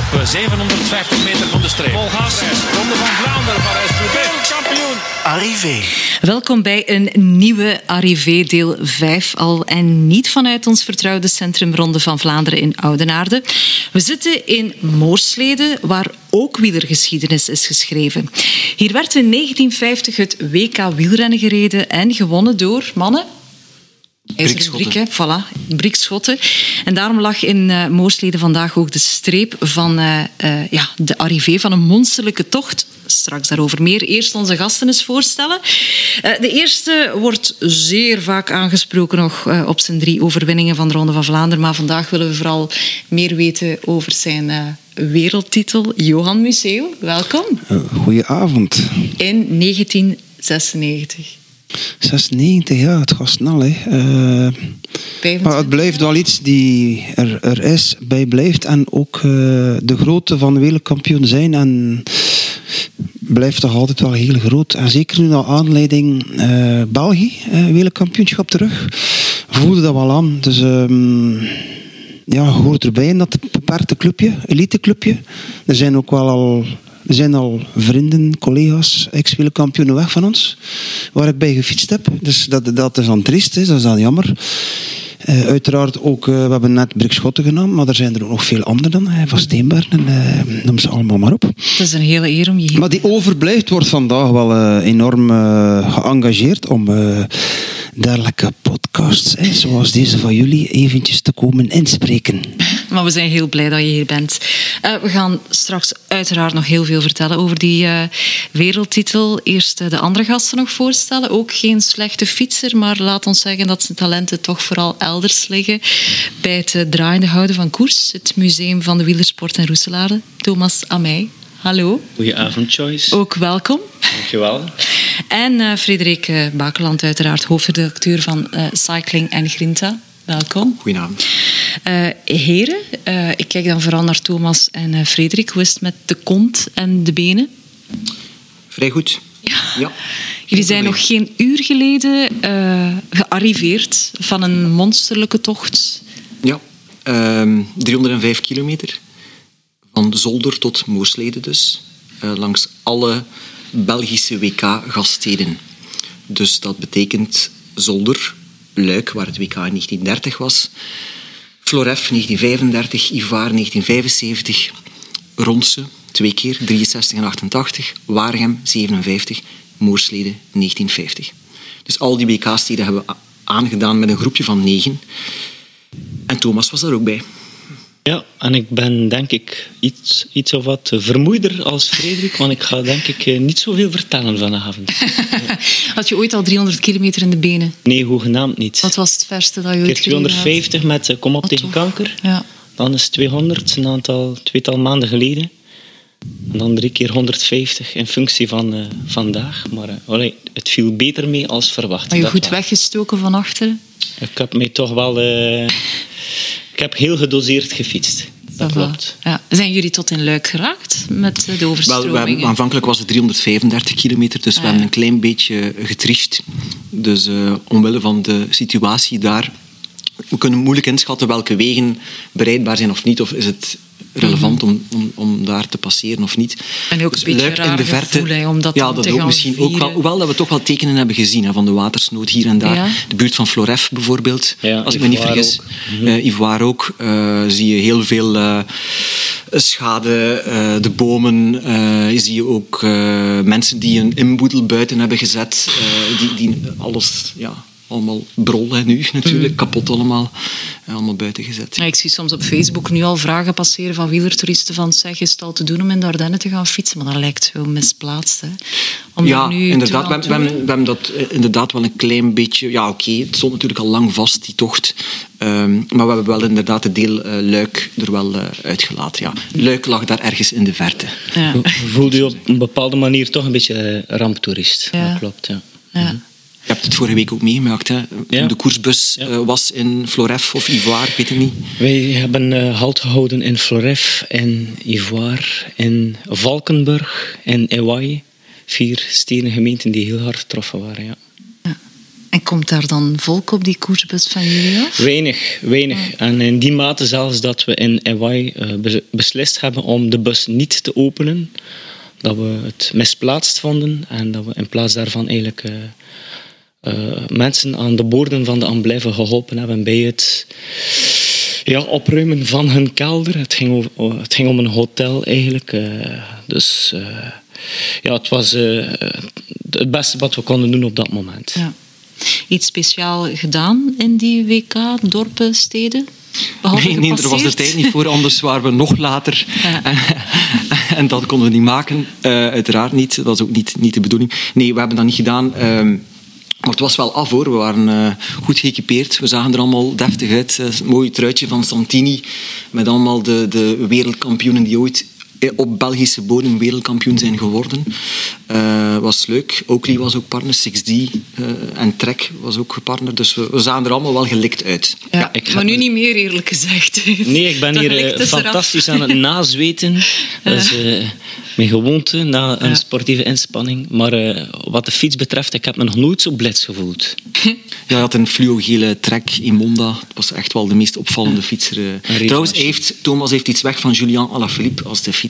op 750 meter van de streep. Vol gas. Ronde van Vlaanderen, Parijs-Roubaix. Kampioen. Arrivé. Welkom bij een nieuwe Arrivé deel 5 al en niet vanuit ons vertrouwde centrum Ronde van Vlaanderen in Oudenaarde. We zitten in Moorsleden, waar ook wielergeschiedenis is geschreven. Hier werd in 1950 het WK wielrennen gereden en gewonnen door mannen Brikschotten. Brik, voilà, Brikschotten. En daarom lag in uh, Moorsleden vandaag ook de streep van uh, uh, ja, de arrivé van een monsterlijke tocht. Straks daarover meer. Eerst onze gasten eens voorstellen. de eerste wordt zeer vaak aangesproken nog op zijn drie overwinningen van de Ronde van Vlaanderen. Maar vandaag willen we vooral meer weten over zijn wereldtitel. Johan Museo, welkom. Goedenavond. In 1996. 96, ja, het gaat snel. Hè. Uh, maar het blijft wel iets die er, er is, bij blijft. En ook uh, de grootte van de wereldkampioen zijn. En blijft toch altijd wel heel groot. En zeker nu naar aanleiding uh, België, wereldkampioenschap terug. Voelde dat wel aan. Dus um, ja, hoort erbij in dat beperkte clubje, eliteclubje. Er zijn ook wel al er zijn al vrienden, collega's, ex-wereldkampioenen weg van ons, waar ik bij gefietst heb. Dus dat, dat is dan triest, hè. dat is dan jammer. Uh, uiteraard ook, uh, we hebben net Brikschotten genomen, maar er zijn er ook nog veel andere dan, hè, van Steenberg en uh, noem ze allemaal maar op. Het is een hele eer om je hier... Maar die overblijft wordt vandaag wel enorm geëngageerd om dergelijke podcasts, hè, zoals deze van jullie, eventjes te komen inspreken. Maar we zijn heel blij dat je hier bent. Uh, we gaan straks uiteraard nog heel veel vertellen over die uh, wereldtitel. Eerst uh, de andere gasten nog voorstellen. Ook geen slechte fietser, maar laat ons zeggen dat zijn talenten toch vooral elders liggen. Bij het draaiende houden van koers, het museum van de wielersport in Roeselare. Thomas Amey. Hallo. Goedenavond, Joyce. Ook welkom. Dankjewel. En Frederik Bakeland, uiteraard hoofdredacteur van Cycling en Grinta. Welkom. Goedenavond. heren, ik kijk dan vooral naar Thomas en Frederik. Hoe is het met de kont en de benen? Vrij goed. Ja. ja. Jullie zijn nog geen uur geleden gearriveerd van een monsterlijke tocht. Ja, um, 305 kilometer. Van Zolder tot Moorsleden dus. langs alle Belgische WK-gaststeden. Dus dat betekent Zolder, Luik, waar het WK in 1930 was, Floref 1935, Ivoire 1975, Ronse twee keer, 63 en 88, Waregem 57, Moorsleden 1950. Dus al die WK-steden hebben we aangedaan met een groepje van negen. En Thomas was daar ook bij. Ja, en ik ben denk ik iets, iets of wat vermoeider als Frederik, want ik ga denk ik niet zoveel vertellen vanavond. Had je ooit al 300 kilometer in de benen? Nee, hoegenaamd niet. Wat was het verste dat je ooit 250 met uh, Kom op tegen toch? kanker. Ja. Dan is 200, een aantal, tweetal maanden geleden. En dan drie keer 150 in functie van uh, vandaag. Maar uh, allee, het viel beter mee als verwacht. Maar je goed weggestoken van achteren? Ik heb mij toch wel... heb heel gedoseerd gefietst. Dat klopt. Ja. Zijn jullie tot in Luik geraakt met de overstromingen? Wel, aanvankelijk was het 335 kilometer, dus ah, we hebben een klein beetje getricht. Dus uh, omwille van de situatie daar... We kunnen moeilijk inschatten welke wegen bereidbaar zijn of niet. Of is het relevant om, om, om daar te passeren of niet. En ook dus een beetje in de verte, gevoel, om dat ja, dat te ook gaan misschien vieren. ook wel, hoewel dat we toch wel tekenen hebben gezien hè, van de watersnood hier en daar. Ja. De buurt van Floref bijvoorbeeld, ja, als ik me niet vergis. Ook. Uh, Ivoire ook. Uh, zie je heel veel uh, schade. de bomen. zie je ook mensen die een inboedel buiten hebben gezet. die, die alles... Ja, allemaal brol hè, nu natuurlijk, mm. kapot allemaal. Allemaal buiten gezet. Ja, ik zie soms op Facebook nu al vragen passeren van wielertoeristen van zeg, is het al te doen om in de Ardennen te gaan fietsen? Maar dat lijkt zo misplaatst. Hè? Om ja, nu inderdaad. We, we, hebben, we hebben dat inderdaad wel een klein beetje... Ja, oké, okay, het stond natuurlijk al lang vast, die tocht. Um, maar we hebben wel inderdaad het deel uh, Luik er wel uh, uitgelaten. Ja. Luik lag daar ergens in de verte. Ja. Voelde je op een bepaalde manier toch een beetje ramptoerist? Ja. Dat klopt, ja. ja. Je hebt het vorige week ook meegemaakt. Hè? Ja. De koersbus Ja. uh, was in Floref of Ivoire, ik weet het niet. Wij hebben uh, halt gehouden in Floref, in Ivoire, in Valkenburg en Ewai. Vier stenen gemeenten die heel hard getroffen waren. Ja. En Komt daar dan volk op die koersbus van jullie af? Weinig, weinig. En in die mate zelfs dat we in Hawaii uh, beslist hebben om de bus niet te openen. Dat we het misplaatst vonden en dat we in plaats daarvan eigenlijk uh, uh, mensen aan de boorden van de Amblijven geholpen hebben bij het ja, opruimen van hun kelder. Het ging, over, oh, het ging om een hotel eigenlijk. dus ja, het was het beste wat we konden doen op dat moment. Ja iets speciaal gedaan in die WK, dorpen, steden? nee, nee, er was de tijd niet voor, anders waren we nog later. En, en, dat konden we niet maken, uh, uiteraard niet. Dat was ook niet, niet de bedoeling. Nee, we hebben dat niet gedaan. Uh, maar het was wel af hoor. We waren uh, goed geëquipeerd. We zagen er allemaal deftig uit. Een mooi truitje van Santini. Met allemaal de, de wereldkampioenen die ooit eh, op Belgische bodem wereldkampioen zijn geworden. Uh, was leuk. Oakley was ook partner, 6D uh, eh, en Trek was ook gepartner. Dus we, we, zagen er allemaal wel gelikt uit. Ja, ja ik maar nu niet meer eerlijk gezegd. Nee, ik ben hier fantastisch aan het nazweten. Dat is mijn gewoonte na een sportieve inspanning. Maar wat de fiets betreft, ik heb me nog nooit zo blits gevoeld. ja, je had een fluogele Trek in Monda. Dat was echt wel de meest opvallende fietser. Trouwens, heeft, Thomas heeft iets weg van Julian Alaphilippe als de fiets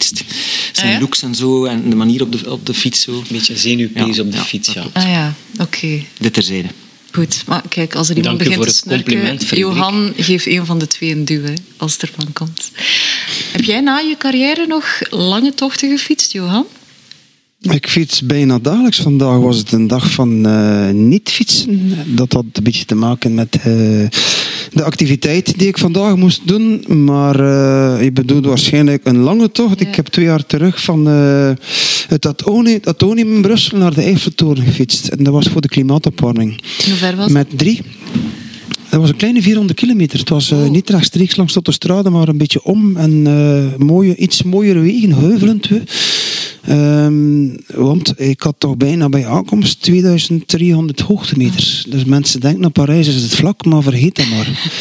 zijn ah, looks en zo en de manier op de, op de fiets. Zo. Een beetje zenuwpees op de fiets, ja. Ah ja, oké. Dit terzijde. Goed, maar kijk, als er iemand Dank begint te snurken, Johan geeft een van de twee een duw, als het ervan komt. Heb jij na je carrière nog lange tochten gefietst, Johan? Ik fiets bijna dagelijks. Vandaag was het een dag van uh, niet fietsen. Dat had een beetje te maken met uh, de activiteit die ik vandaag moest doen. Maar uh, ik bedoel waarschijnlijk een lange tocht. Ik heb twee jaar terug van het Atonium in Brussel naar de Eiffeltoren gefietst. En dat was voor de klimaatopwarming. Hoe ver was Met drie. Dat was een kleine 400 kilometer. Het was uh, niet rechtstreeks langs de strade, maar een beetje om. En uh, mooie, iets mooiere wegen, heuvelend. Um, want ik had toch bijna bij aankomst 2300 hoogtemeters. Dus mensen denken naar Parijs is het vlak, maar vergeet dat maar.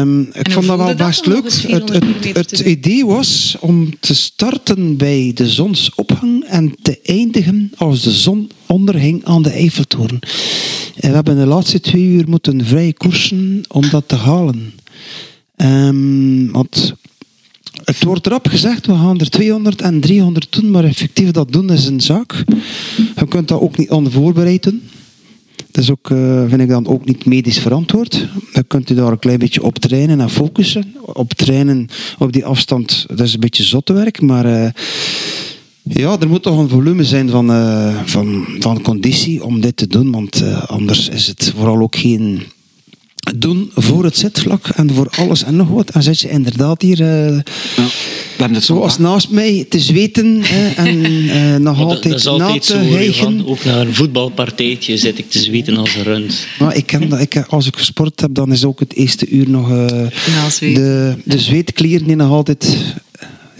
Um, ik vond dat wel best leuk. Het, het, het idee was om te starten bij de zonsopgang en te eindigen als de zon onderging aan de Eiffeltoren. En we hebben de laatste twee uur moeten vrij koersen om dat te halen. Um, want het wordt erop gezegd, we gaan er 200 en 300 doen, maar effectief dat doen is een zaak. Je kunt dat ook niet onvoorbereid doen. Dat is ook, uh, vind ik dan ook niet medisch verantwoord. Dan kunt u daar een klein beetje op trainen en focussen. Op trainen op die afstand, dat is een beetje zotte werk, maar uh, ja, er moet toch een volume zijn van, uh, van, van conditie om dit te doen, want anders is het vooral ook geen doen voor het zitvlak en voor alles en nog wat. En zit je inderdaad hier uh, ja, het zoals naast mij te zweten en uh, nog altijd na te hijgen. Ook naar een voetbalpartijtje zit ik te zweten als een rund. Maar ik ken dat, ik, als ik gesport heb, dan is ook het eerste uur nog uh, de, de zweetklieren die nog altijd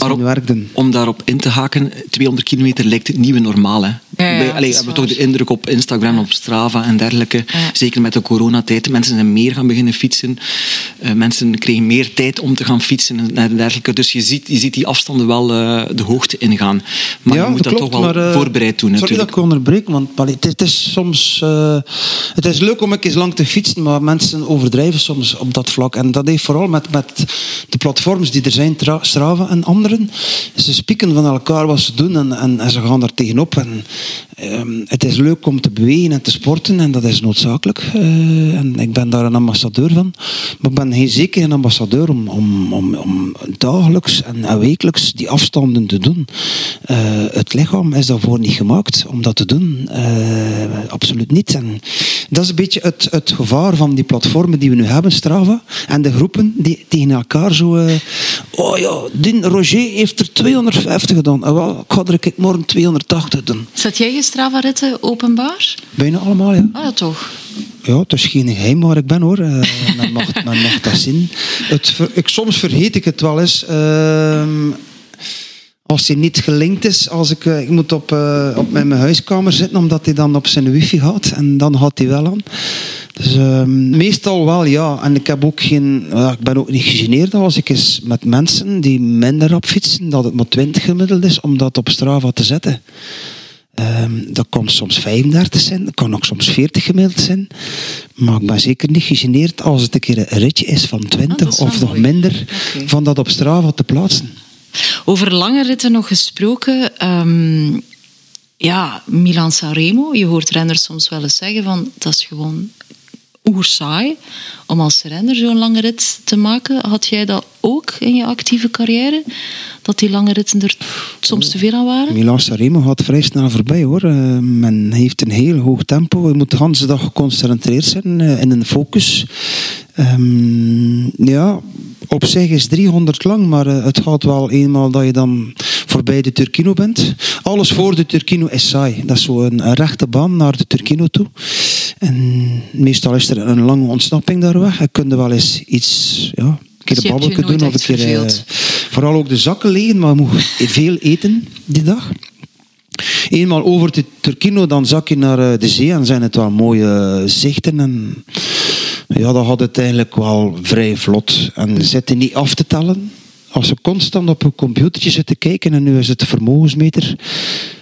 maar om daarop in te haken, 200 kilometer lijkt het nieuwe normaal. Hè? Ja, Wij, hebben we toch de indruk op Instagram, op Strava en dergelijke. Zeker met de coronatijd. Mensen zijn meer gaan beginnen fietsen. Uh, mensen kregen meer tijd om te gaan fietsen en dergelijke. Dus je ziet, je ziet die afstanden wel uh, de hoogte ingaan. Maar je moet dat, toch wel maar, uh, voorbereid doen. Sorry natuurlijk. dat ik onderbreek, want het, het, is soms... het is leuk om een keer lang te fietsen, maar mensen overdrijven soms op dat vlak. En dat heeft vooral met, met de platforms die er zijn, Strava en andere ze spieken van elkaar wat ze doen en, en, en ze gaan daar tegenop. En, um, het is leuk om te bewegen en te sporten en dat is noodzakelijk. Uh, en ik ben daar een ambassadeur van. Maar ik ben geen zeker een ambassadeur om, om, om, dagelijks en wekelijks die afstanden te doen. Uh, het lichaam is daarvoor niet gemaakt om dat te doen. Uh, absoluut niet. En dat is een beetje het, het gevaar van die platformen die we nu hebben, Strava. En de groepen die tegen elkaar zo... oh ja, die Roger heeft er 250 gedaan. En wel, ik ga er ik morgen 280 doen. Zet jij je Strava-ritten openbaar? Bijna allemaal, ja. Ah, ja, toch? Ja, het is geen geheim waar ik ben hoor. Uh, men, mag, men mag dat zien. Het, ik, soms vergeet ik het wel eens. Uh, als hij niet gelinkt is, als ik, eh, ik moet op, uh, op mijn huiskamer zitten, omdat hij dan op zijn wifi gaat. En dan gaat hij wel aan. Dus uh, meestal wel, ja. En ik, heb ook geen, ik ben ook niet gegeneerd als ik eens met mensen die minder op fietsen, dat het maar 20 gemiddeld is, om dat op Strava te zetten. Um, dat kan soms 35 zijn, dat kan ook soms 40 gemiddeld zijn. Maar ik ben zeker niet gegeneerd als het een keer een ritje is van 20 ah, of nog minder van dat op Strava te plaatsen. Over lange ritten nog gesproken. Um, ja, Milan Sanremo. Je hoort renners soms wel eens zeggen van dat is gewoon oersaai om als renner zo'n lange rit te maken. Had jij dat ook in je actieve carrière? Dat die lange ritten er soms te veel aan waren? Milan Sanremo gaat vrij snel voorbij hoor. Uh, men heeft een heel hoog tempo. Je moet de hele dag geconcentreerd zijn uh, in een focus. Um, ja, op zich is 300 lang, maar uh, het gaat wel eenmaal dat je dan voorbij de Turkino bent. Alles voor de Turkino is saai. Dat is zo een, rechte baan naar de Turkino toe. En meestal is er een lange ontsnapping daar weg. Je kunt wel eens iets, ja, een keer een babbelje doen of een keer. Uh, vooral ook de zakken legen, maar je moet veel eten die dag. Eenmaal over de Turkino, dan zak je naar uh, de zee en zijn het wel mooie zichten. En ja, dat had het eigenlijk wel vrij vlot. En zitten niet af te tellen. Als je constant op een computertje zit te kijken en nu is het de vermogensmeter,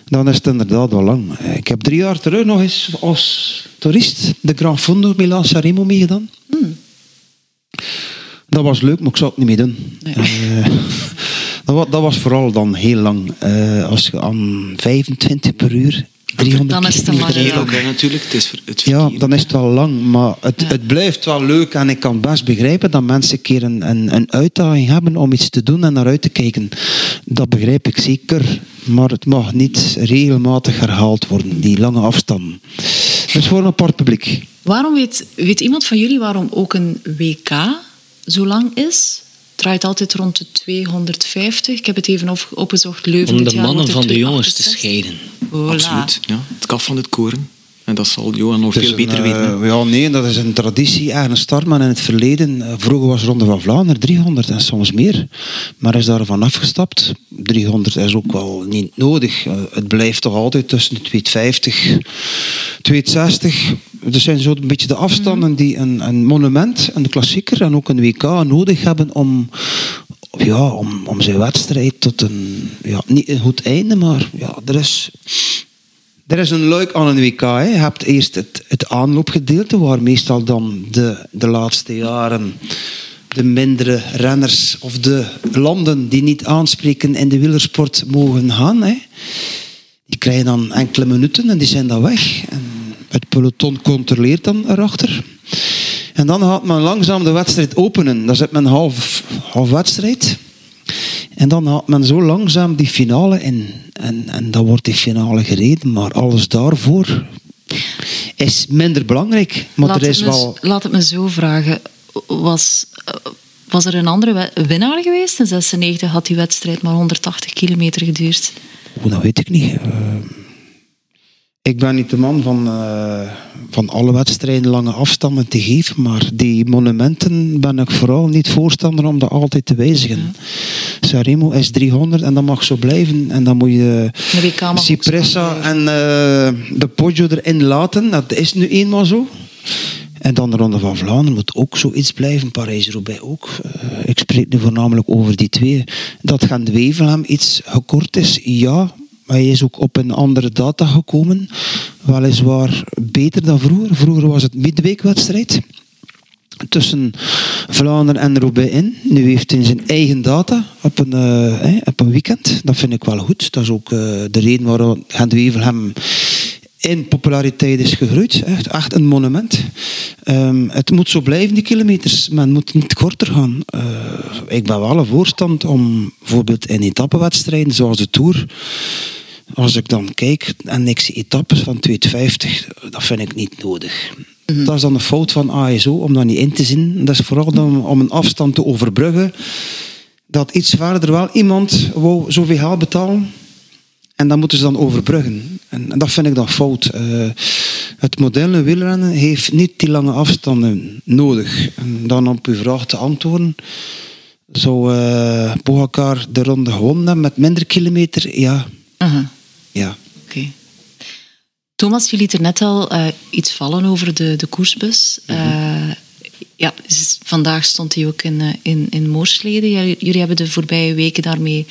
dan is het inderdaad wel lang. Ik heb drie jaar terug nog eens als toerist de Grand Fondo Milan Sanremo meegedaan. Hmm. Dat was leuk, maar ik zou het niet meer doen. Uh, dat, was, vooral dan heel lang. Uh, als je aan 25 per uur 300 dan is het ook, natuurlijk. Het is het ja, dan is het wel lang. Maar het, het blijft wel leuk. En ik kan best begrijpen dat mensen een keer een, een, een uitdaging hebben om iets te doen en naar uit te kijken. Dat begrijp ik zeker. Maar het mag niet regelmatig herhaald worden, die lange afstanden. Dat is voor een apart publiek. Waarom weet, weet iemand van jullie waarom ook een WK zo lang is? Draait altijd rond de 250. Ik heb het even op, opgezocht. Leuven Om de mannen van de jongens te scheiden. Absoluut. Ja. Het kaf van het koren. En dat zal Johan nog veel beter weten. Uh, ja, nee, dat is een traditie, een start, maar in het verleden. Uh, vroeger was Ronde van Vlaanderen 300 en soms meer. Maar is daarvan afgestapt. 300 is ook wel niet nodig. Uh, het blijft toch altijd tussen de 250, 260. Er zijn zo een beetje de afstanden die een, een monument, een klassieker en ook een WK nodig hebben om, ja, om, om zijn wedstrijd tot een, ja, niet een goed einde, maar ja, er is er is een leuk aan een WK. Hè. Je hebt eerst het, het aanloopgedeelte, waar meestal dan de, de laatste jaren de mindere renners of de landen die niet aanspreken in de wielersport mogen gaan. Hè. Die krijgen dan enkele minuten en die zijn dan weg. En het peloton controleert dan erachter. En dan gaat men langzaam de wedstrijd openen. Dan zit men half, half wedstrijd. En dan haalt men zo langzaam die finale in. En, en dan wordt die finale gereden. Maar alles daarvoor is minder belangrijk. Maar laat, er is wel... me, laat het me zo vragen. Was, was er een andere winnaar geweest? In 96 had die wedstrijd maar 180 kilometer geduurd. Oh, dat weet ik niet. Uh, ik ben niet de man van, uh, van alle wedstrijden lange afstanden te geven, maar die monumenten ben ik vooral niet voorstander om dat altijd te wijzigen. Ja. Sanremo is 300 en dat mag zo blijven. En dan moet je Cipressa en uh, de Poggio erin laten. Dat is nu eenmaal zo. En dan de Ronde van Vlaanderen moet ook zoiets blijven. Parijs-Roubaix ook. Uh, ik spreek nu voornamelijk over die twee. Dat Gent-Wevelgem iets gekort is, ja. Hij is ook op een andere data gekomen. Weliswaar beter dan vroeger. Vroeger was het midweekwedstrijd tussen Vlaanderen en Roubaix in. Nu heeft hij zijn eigen data op een, uh, op een weekend. Dat vind ik wel goed. Dat is ook uh, de reden waarom Gent-Wevelgem in populariteit is gegroeid. Echt, echt een monument. Um, het moet zo blijven, die kilometers. Men moet niet korter gaan. Uh, ik ben wel een voorstand om bijvoorbeeld in etappenwedstrijden zoals de Tour als ik dan kijk en ik zie etappes van 250, dat vind ik niet nodig. Mhm. Dat is dan een fout van ASO om dat niet in te zien. Dat is vooral dan om een afstand te overbruggen. Dat iets verder wel iemand wou zoveel geld betalen. En dat moeten ze dan overbruggen. En, dat vind ik dan fout. Uh, het moderne wielrennen heeft niet die lange afstanden nodig. En dan op uw vraag te antwoorden. Zou uh, Pogacar de ronde gewonnen met minder kilometer? Ja. Uh ja. Oké. Thomas, je liet er net al uh, iets vallen over de, de koersbus. Mm -hmm. ja, vandaag stond hij ook in, uh, in, in Moorsleden. Jullie hebben de voorbije weken daarmee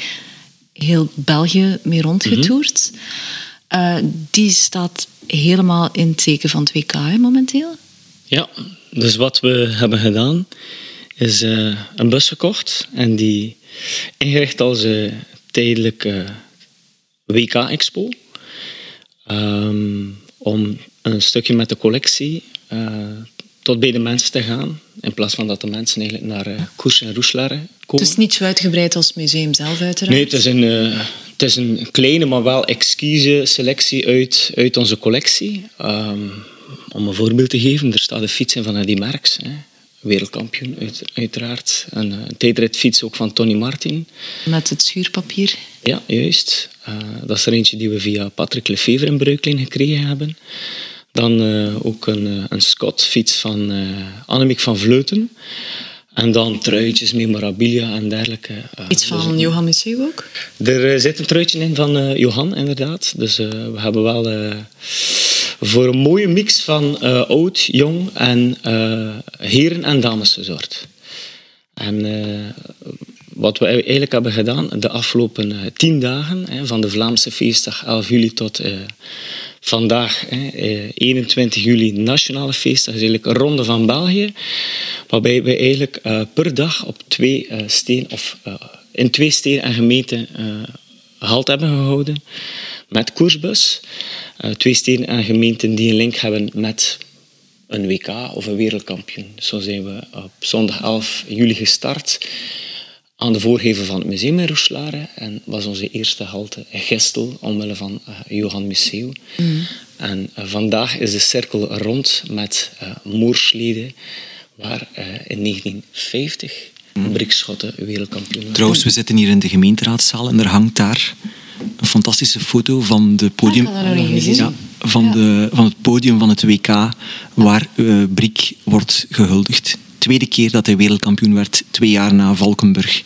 heel België mee rondgetoerd. die staat helemaal in het teken van het WK hè, momenteel. Ja, dus wat we hebben gedaan is een bus gekocht en die ingericht als een tijdelijke WK-expo. Ehm, om een stukje met de collectie uh, tot bij de mensen te gaan. In plaats van dat de mensen eigenlijk naar uh, Koers en Roeslaren komen. Het is niet zo uitgebreid als het museum zelf uiteraard? Nee, het is een, uh, het is een kleine, maar wel exquise selectie uit, uit onze collectie. Um, om een voorbeeld te geven, er staat een fiets in van Eddy Merckx. Hè wereldkampioen uit, uiteraard. En, uh, een tijdritfiets ook van Tony Martin. Met het schuurpapier? Ja, juist. Uh, dat is er eentje die we via Patrick Lefevre in Breukelen gekregen hebben. Dan uh, ook een, een Scott-fiets van Annemiek van Vleuten. En dan truitjes, memorabilia en dergelijke. Iets van dus, Johan Museeuw ook? Er zit een truitje in van Johan, inderdaad. Dus we hebben wel voor een mooie mix van uh, oud, jong en uh, heren- en dames. En uh, wat we eigenlijk hebben gedaan de afgelopen tien dagen, van de Vlaamse feestdag 11 juli tot vandaag, hè, 21 juli, nationale feestdag, is eigenlijk een ronde van België, waarbij we eigenlijk per dag op twee steen, of in twee steden en gemeenten halt hebben gehouden met koersbus. Uh, twee steden en gemeenten die een link hebben met een WK of een wereldkampioen. Zo zijn we op zondag 11 juli gestart aan de voorgevel van het museum in Roeselare. En was onze eerste halte Gestel, omwille van uh, Johan Museeuw. Mm. En uh, vandaag is de cirkel rond met Moorsleden, waar in 1950 mm. Brikschotten wereldkampioen Trouwens, we zitten hier in de gemeenteraadzaal en er hangt daar een fantastische foto van, de podium, ja, van, de, van het podium van het WK waar uh, Brik wordt gehuldigd. Tweede keer dat hij wereldkampioen werd, twee jaar na Valkenburg.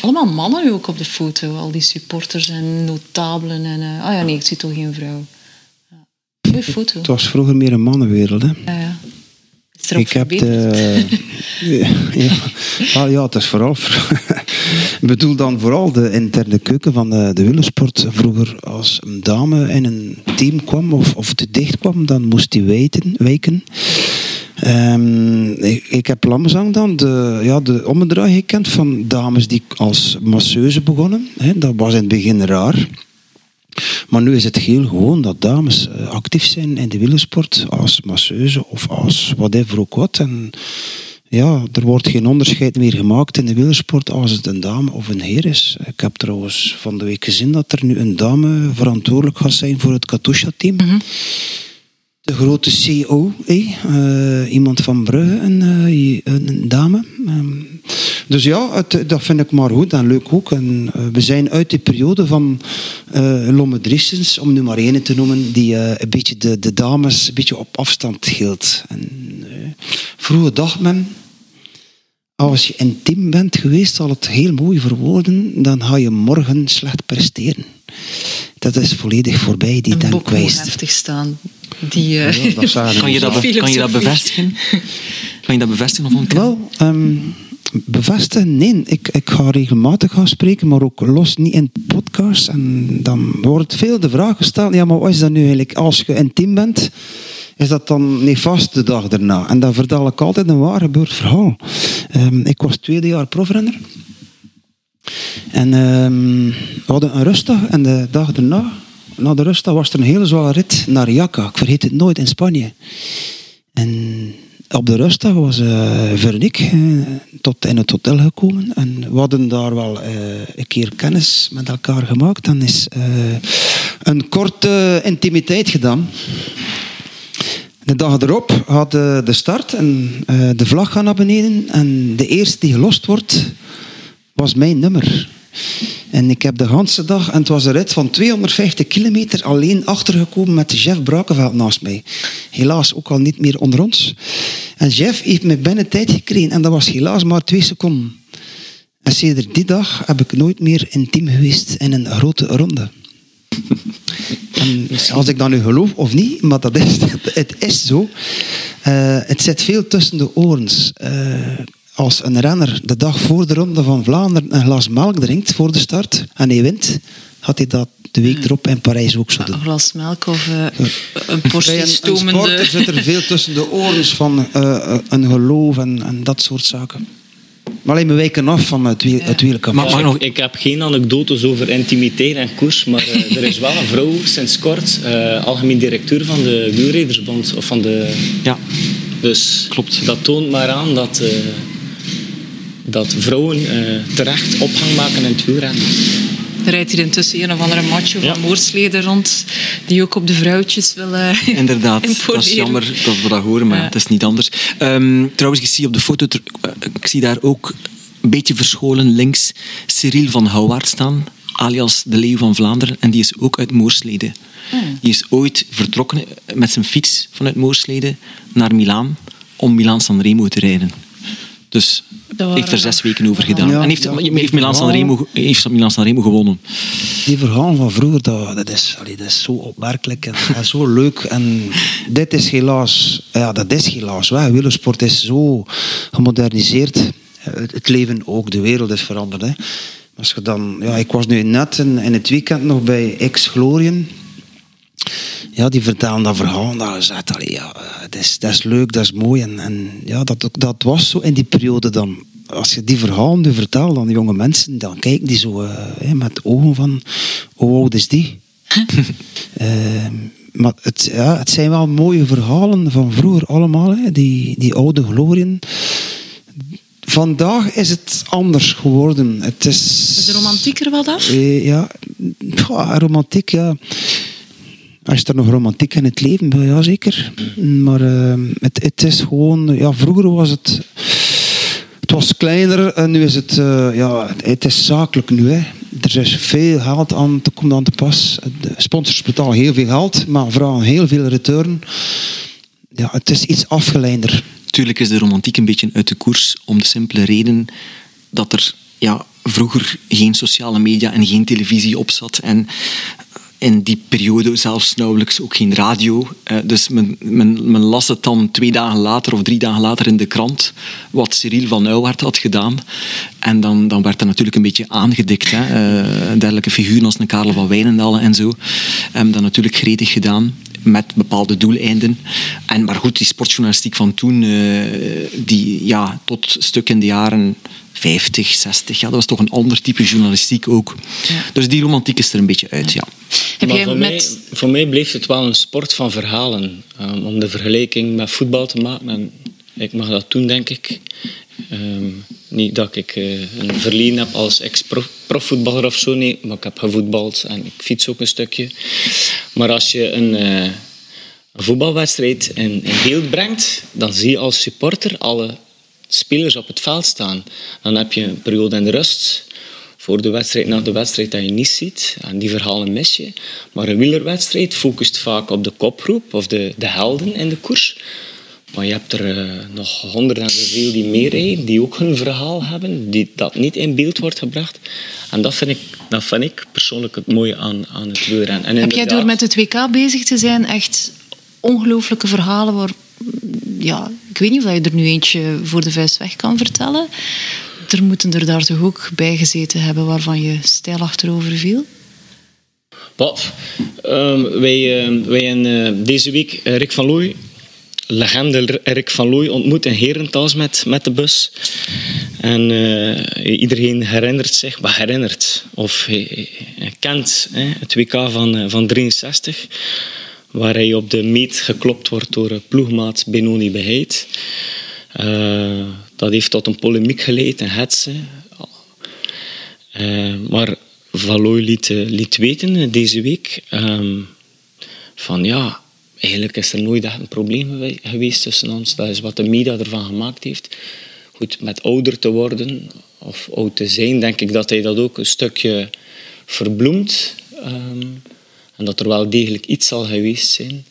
Allemaal mannen ook op de foto, al die supporters en notabelen. En, uh, ah ja, nee, ik zie toch geen vrouw. Goeie foto. Het was vroeger meer een mannenwereld, hè? Ja, ja ik heb de, ja, ah, ja, het is vooral. ik bedoel dan vooral de interne keuken van de, de willersport. Vroeger, als een dame in een team kwam of, of te dicht kwam, dan moest hij wijten, wijken. Um, ik, heb Lammezang dan de, ja, de ommedraai gekend van dames die als masseuse begonnen. dat was in het begin raar. Maar nu is het heel gewoon dat dames eh, actief zijn in de wielersport als masseuse of als whatever ook wat. En ja, er wordt geen onderscheid meer gemaakt in de wielersport als het een dame of een heer is. Ik heb trouwens van de week gezien dat er nu een dame verantwoordelijk gaat zijn voor het Katusha-team. Mhm de grote CEO, eh, iemand van Brugge, een, uh, een dame. Um, dus ja, het, dat vind ik maar goed en leuk ook. En, uh, we zijn uit die periode van Lomme Driessens, om nu maar één te noemen, die een beetje de, de dames een beetje op afstand hield. En, vroeger dacht men, als je intiem bent geweest, zal het heel mooi verwoorden, dan ga je morgen slecht presteren. Dat is volledig voorbij, die denkwijze. heftig staan. Die, uh, kan, je dat, kan je dat bevestigen? Kan je dat bevestigen of ontkennen? Wel, um, bevestigen? Nee, ik, ik ga regelmatig gaan spreken, maar ook los niet in podcasts. En dan wordt veel de vraag gesteld, ja, maar wat is dat nu eigenlijk? Als je intiem bent, is dat dan nefast de dag erna? En dan vertel ik altijd een waar gebeurd verhaal. Um, ik was tweede jaar profrenner. En um, we hadden een rustdag en de dag erna na de rust was er een hele zware rit naar Jaca. Ik vergeet het nooit, in Spanje. En op de rustdag was uh, Veronique uh, tot in het hotel gekomen. En we hadden daar wel uh, een keer kennis met elkaar gemaakt. Dan is een korte intimiteit gedaan. De dag erop had de start en de vlag gaat naar beneden. En de eerste die gelost wordt, was mijn nummer. En ik heb de hele dag, en het was een rit van 250 kilometer, alleen achtergekomen met Jeff Brakenveld naast mij. Helaas ook al niet meer onder ons. En Jeff heeft me binnen tijd gekregen en dat was helaas maar twee seconden. En sinds die dag heb ik nooit meer intiem geweest in een grote ronde. En als ik dat nu geloof of niet, maar dat is, het is zo. Uh, het zit veel tussen de oren. Uh, als een renner de dag voor de Ronde van Vlaanderen een glas melk drinkt voor de start en hij wint, had hij dat de week hmm. erop in Parijs ook zo doen. Een glas melk of uh, een portie stomende... Een zit er veel tussen de oren van uh, een geloof en, en dat soort zaken. Maar alleen we wijken af van het, wiel, het wielkamp. nog... Ik heb geen anekdotes over intimiteit en koers, maar uh, er is wel een vrouw sinds kort, uh, algemeen directeur van de wielredersbond. Of van de... Ja. Dus Klopt. dat toont maar aan dat, uh, dat vrouwen terecht opgang maken in het wielrennen. Er rijdt hier intussen een of andere macho van Moorsleden rond, die ook op de vrouwtjes wil uh, Inderdaad, dat is jammer dat we dat horen, maar het is niet anders. Um, trouwens, ik zie op de foto, eh, ik zie daar ook een beetje verscholen links Cyril van Houwaard staan, alias de Leeuw van Vlaanderen, en die is ook uit Moorsleden. Hmm. Die is ooit vertrokken met zijn fiets vanuit Moorsleden naar Milaan om Milaan-San Remo te rijden. Dus heeft er zes weken over gedaan. en heeft, heeft Milan Sanremo, heeft Milan Sanremo gewonnen. Die verhaal van vroeger, dat, dat, is, allee, dat is zo opmerkelijk en, en, zo leuk. En dit is helaas, ja, dat is helaas weg. Wielersport is zo gemoderniseerd. Het leven ook, de wereld is veranderd. Hè. Als je dan, ja, ik was nu net in, in het weekend nog bij Ex-Glorien ja, die vertellen dat verhaal. Dat is, allee, ja, dat, is, dat is leuk, dat is mooi. En, en ja, dat, dat was zo in die periode dan. Als je die verhalen nu vertelt aan jonge mensen, dan kijken die zo uh, met ogen van, hoe oud is die? uh, maar het, ja, het zijn wel mooie verhalen van vroeger allemaal, hè, die, die oude glorien. Vandaag is het anders geworden. Het is, is de dat? Uh, ja, ja, romantiek, ja. Als er nog romantiek in het leven, ja zeker. Maar uh, het, het, is gewoon, ja, vroeger was het, het was kleiner en nu is het, uh, ja, het is zakelijk nu. Hè. Er is veel geld aan te, komt aan te pas. De sponsors betalen heel veel geld, maar vragen heel veel return. Ja, het is iets afgeleider. Tuurlijk is de romantiek een beetje uit de koers om de simpele reden dat er ja, vroeger geen sociale media en geen televisie op zat. En in die periode zelfs nauwelijks ook geen radio. Eh, dus men, las het dan twee dagen later of drie dagen later in de krant, wat Cyril van Nouwaert had gedaan. En dan, dan werd er natuurlijk een beetje aangedikt. Hè. Uh, dergelijke figuren als een Karel van Wijnendalen en zo. Hebben dat natuurlijk gretig gedaan met bepaalde doeleinden. En, maar goed, die sportjournalistiek van toen, uh, die ja, tot stuk in de jaren 50, 60, ja, dat was toch een ander type journalistiek ook. Ja. Dus die romantiek is er een beetje uit, ja. Heb maar voor, met... mij, voor mij bleef het wel een sport van verhalen. Um, om de vergelijking met voetbal te maken. En ik mag dat doen, denk ik. Um, niet dat ik uh, een verleden heb als ex-profvoetballer of zo, nee. Maar ik heb gevoetbald en ik fiets ook een stukje. Maar als je een, uh, een voetbalwedstrijd in, in beeld brengt, dan zie je als supporter alle spelers op het veld staan. Dan heb je een periode in de rust voor de wedstrijd, na de wedstrijd, dat je niet ziet. En die verhalen mis je. Maar een wielerwedstrijd focust vaak op de kopgroep of de, de helden in de koers. Maar je hebt er uh, nog honderden en zoveel die meerijden, die ook hun verhaal hebben, die, dat niet in beeld wordt gebracht. En dat vind ik, dat vind ik persoonlijk het mooie aan, aan het wielrennen. Heb jij door met het WK bezig te zijn echt ongelooflijke verhalen ja, ik weet niet of je er nu eentje voor de vuist weg kan vertellen. Er moeten er daar toch ook bij gezeten hebben waarvan je stijl achterover viel? Wat? Um, wij, uh, wij hebben uh, deze week Rick van Looy, legende Rick van Looy, ontmoet in Herentals met, met de bus. En uh, iedereen herinnert zich, wat herinnert, of hij kent het WK van, van 63 waar hij op de meet geklopt wordt door ploegmaat Benoni Beheid. Uh, dat heeft tot een polemiek geleid, een hetsen. Uh, maar Valoy liet, liet weten deze week ehm, van ja, eigenlijk is er nooit echt een probleem geweest tussen ons. Dat is wat de media ervan gemaakt heeft. Goed, met ouder te worden of oud te zijn, denk ik dat hij dat ook een stukje verbloemt. Um, en dat er wel degelijk iets zal geweest zijn.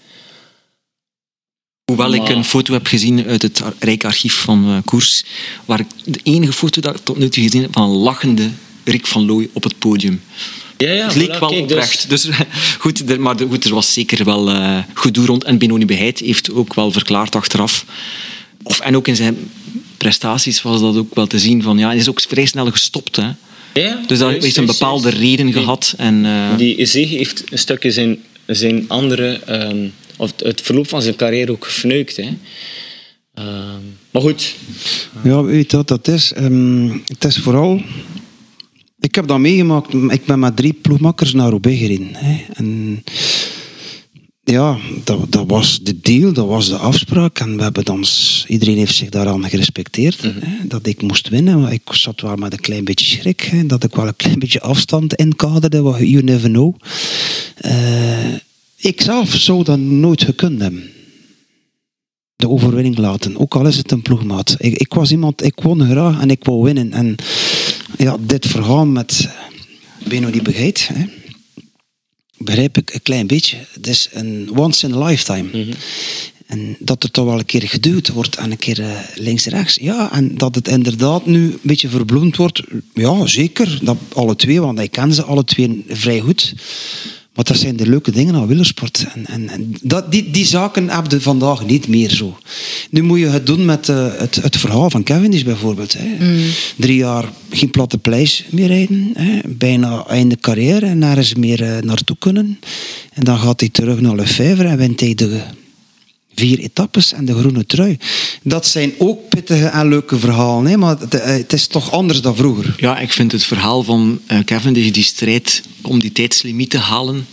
Hoewel ik een foto heb gezien uit het Rijkarchief van uh, Koers, waar ik de enige foto dat ik tot nu toe gezien heb van een lachende Rick van Looy op het podium. Ja, ja, het leek wel dus- oprecht. Dus... goed, maar goed, er was zeker wel uh, gedoe rond. En Benoni Beheid heeft ook wel verklaard achteraf. Of, en ook in zijn prestaties was dat ook wel te zien van... Ja, hij is ook vrij snel gestopt. Hè. Ja, dus dat heeft een bepaalde reden gehad. En, uh... Die Zege heeft een stukje zijn, zijn andere, um, of het verloop van zijn carrière ook gefnuikt. Hè. Uh, maar goed. Ja, weet je wat dat is? Um, het is vooral ik heb dat meegemaakt. Ik ben met drie ploegmakkers naar Roubaix gereden. Hè. En ja, dat, dat was de deal, dat was de afspraak. En we hebben dan, iedereen heeft zich daaraan gerespecteerd. Mhm. hè, dat ik moest winnen. Maar ik zat wel met een klein beetje schrik. Hè, dat ik wel een klein beetje afstand inkaderde. Wat you never know. Uh, ik zelf zou dat nooit gekund hebben. De overwinning laten. Ook al is het een ploegmaat. Ik, ik was iemand, ik won graag en ik wou winnen. En ja, dit verhaal met Beno die begrijpt, hè, begrijp ik een klein beetje. Het is een once in a lifetime. Mhm. En dat er toch wel een keer geduwd wordt en een keer uh, links-rechts. Ja, en dat het inderdaad nu een beetje verbloemd wordt. Ja, zeker. Dat, alle twee, want ik ken ze alle twee vrij goed. Maar dat zijn de leuke dingen aan wielersport. En, en, en dat, die, die zaken heb je vandaag niet meer zo. Nu moet je het doen met uh, het, het verhaal van Cavendish bijvoorbeeld. Hè. Mm. Drie jaar geen platte pleis meer rijden. Hè. Bijna einde carrière en nergens meer uh, naartoe kunnen. En dan gaat hij terug naar Lefebvre en wint hij de vier etappes en de groene trui. Dat zijn ook pittige en leuke verhalen, hè? maar het, eh, het, is toch anders dan vroeger. Ja, ik vind het verhaal van uh, Cavendish, die strijd om die tijdslimiet te halen.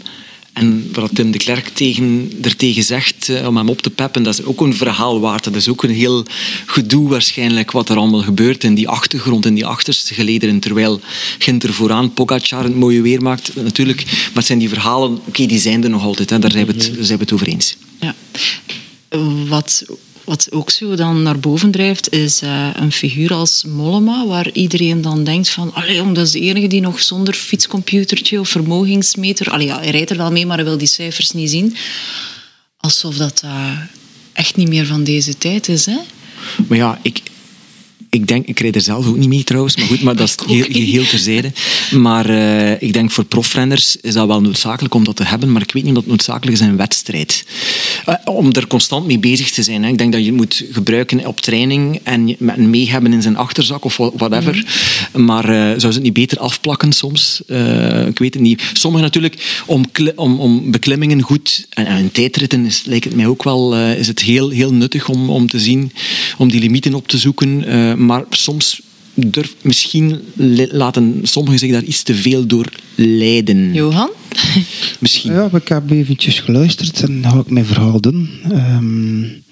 En wat Tim de Klerk tegen, er tegen zegt uh, om hem op te peppen, dat is ook een verhaal waard. Dat is ook een heel gedoe waarschijnlijk wat er allemaal gebeurt in die achtergrond, in die achterste gelederen. Terwijl Ginter vooraan Pogacar het mooie weer maakt, natuurlijk. Maar het zijn die verhalen, oké, die zijn er nog altijd. Hè. Daar zijn we het, daar zijn we het over eens. Ja. Wat, wat ook zo dan naar boven drijft, is uh, een figuur als Mollema, waar iedereen dan denkt van, allee, dat is de enige die nog zonder fietscomputertje of vermogensmeter, allee, ja, hij rijdt er wel mee, maar hij wil die cijfers niet zien. Alsof dat uh, echt niet meer van deze tijd is, hè? Maar ja, ik, ik denk, ik rijd er zelf ook niet mee trouwens, maar goed, maar dat is heel, geheel terzijde. Maar uh, ik denk voor profrenners is dat wel noodzakelijk om dat te hebben, maar ik weet niet of dat noodzakelijk is in een wedstrijd. Uh, om er constant mee bezig te zijn. Hè. Ik denk dat je het moet gebruiken op training en mee hebben in zijn achterzak of whatever. Mm. Maar uh, zou ze het niet beter afplakken soms? ik weet het niet. Sommigen natuurlijk, om, om, om beklimmingen goed, en, en in tijdritten is, lijkt het mij ook wel, is het heel, heel nuttig om, om te zien, om die limieten op te zoeken maar soms durf, misschien laten sommigen zich daar iets te veel door leiden. Johan? misschien. Ja, ik heb eventjes geluisterd en ga ik mijn verhaal doen. Um,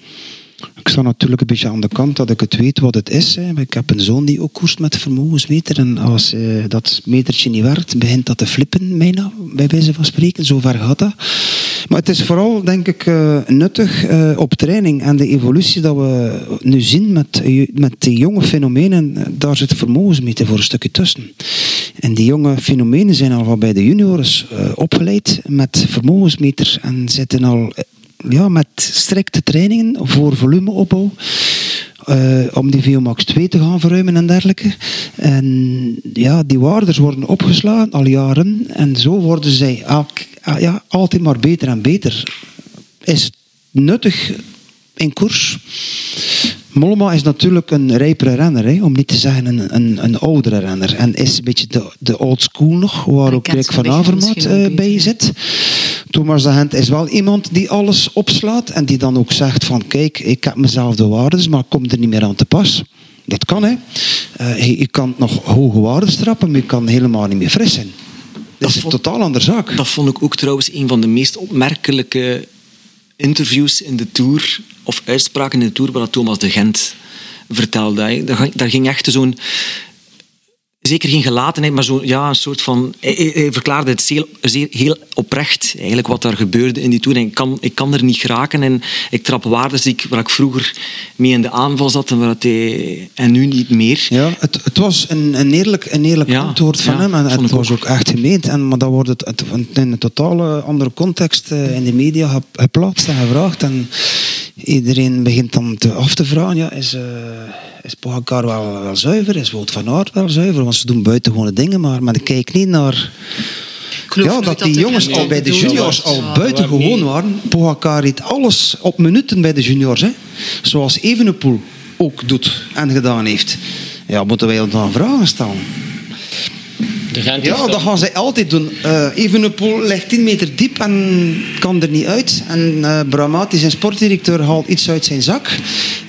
ik sta natuurlijk een beetje aan de kant dat ik het weet wat het is. Hè. Ik heb een zoon die ook koerst met vermogensmeter. En als uh, dat metertje niet werkt, begint dat te flippen, bijna, bij wijze van spreken. Zo ver gaat dat. Maar het is vooral, denk ik, uh, nuttig uh, op training. En de evolutie dat we nu zien met, met die jonge fenomenen, daar zit vermogensmeter voor een stukje tussen. En die jonge fenomenen zijn al bij de juniors opgeleid met vermogensmeters en zitten al ja, met strikte trainingen voor volumeopbouw. Uh, om die VOMAX 2 te gaan verruimen en dergelijke. En ja, die waardes worden opgeslagen al jaren. En zo worden zij ja, altijd maar beter en beter. Is het nuttig in koers? Mollema is natuurlijk een rijpere renner, hè, om niet te zeggen een, een, een oudere renner. En is een beetje de, de old school nog, waar ook Rick van Avermaat uh, bij zit. Thomas de Hent is wel iemand die alles opslaat en die dan ook zegt van kijk, ik heb mezelf de waarden, maar ik kom er niet meer aan te pas. Dat kan, hè. Uh, je, kan nog hoge waarden strappen, maar je kan helemaal niet meer fris zijn. Dat, is een totaal andere zaak. Dat vond ik ook trouwens een van de meest opmerkelijke interviews in de Tour, of uitspraken in de Tour, wat Thomas de Gent vertelde. Daar ging echt zo'n zeker geen gelatenheid, maar zo, ja, een soort van... Hij, verklaarde het zeer, zeer, heel oprecht, eigenlijk, wat daar gebeurde in die toer. Ik kan, ik kan er niet geraken en ik trap waardes die ik, waar ik vroeger mee in de aanval zat en, waar hij, en nu niet meer. Ja, het, het was een, een eerlijk, een eerlijk antwoord van hem en het was ook. echt gemeend. En, maar dan wordt het, het in een totale andere context eh, in de media geplaatst en gevraagd. En iedereen begint dan te, af te vragen, ja, is... Uh, is Pogacar wel, wel zuiver? Is Wout van Aert wel zuiver? Want ze doen buitengewone dingen, maar, maar ik kijk niet naar... Ja, dat die jongens al bij de juniors al buitengewoon waren. Pogacar heeft alles op minuten bij de juniors. Hè. Zoals Evenepoel ook doet en gedaan heeft. Ja, moeten wij ons dan vragen stellen? Ja, dat gaan zij altijd doen. Uh, Evenepoel ligt 10 meter diep en kan er niet uit. En uh, Bramati, zijn sportdirecteur, haalt iets uit zijn zak.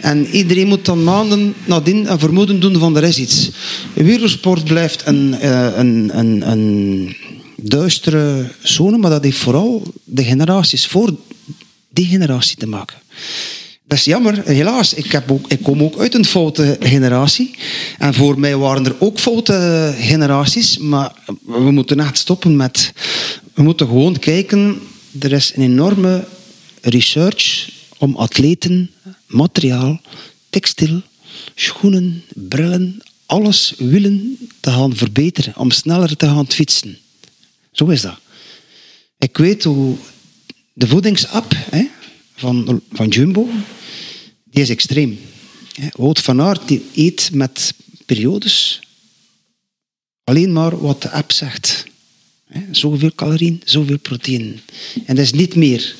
En iedereen moet dan maanden nadien een vermoeden doen van er is iets. Wielersport blijft een, uh, een, een, een duistere zone, maar dat heeft vooral de generaties voor die generatie te maken. Dat is jammer, helaas. Ik, heb ik kom ook uit een foute generatie. En voor mij waren er ook foute generaties. Maar we moeten echt stoppen met... We moeten gewoon kijken... Er is een enorme research om atleten, materiaal, textiel, schoenen, brillen, alles willen te gaan verbeteren. Om sneller te gaan fietsen. Zo is dat. Ik weet hoe de voedingsapp hè, van, van Jumbo die is extreem. Wout van Aert die eet met periodes alleen maar wat de app zegt. Zoveel calorieën, zoveel proteïne. En dat is niet meer.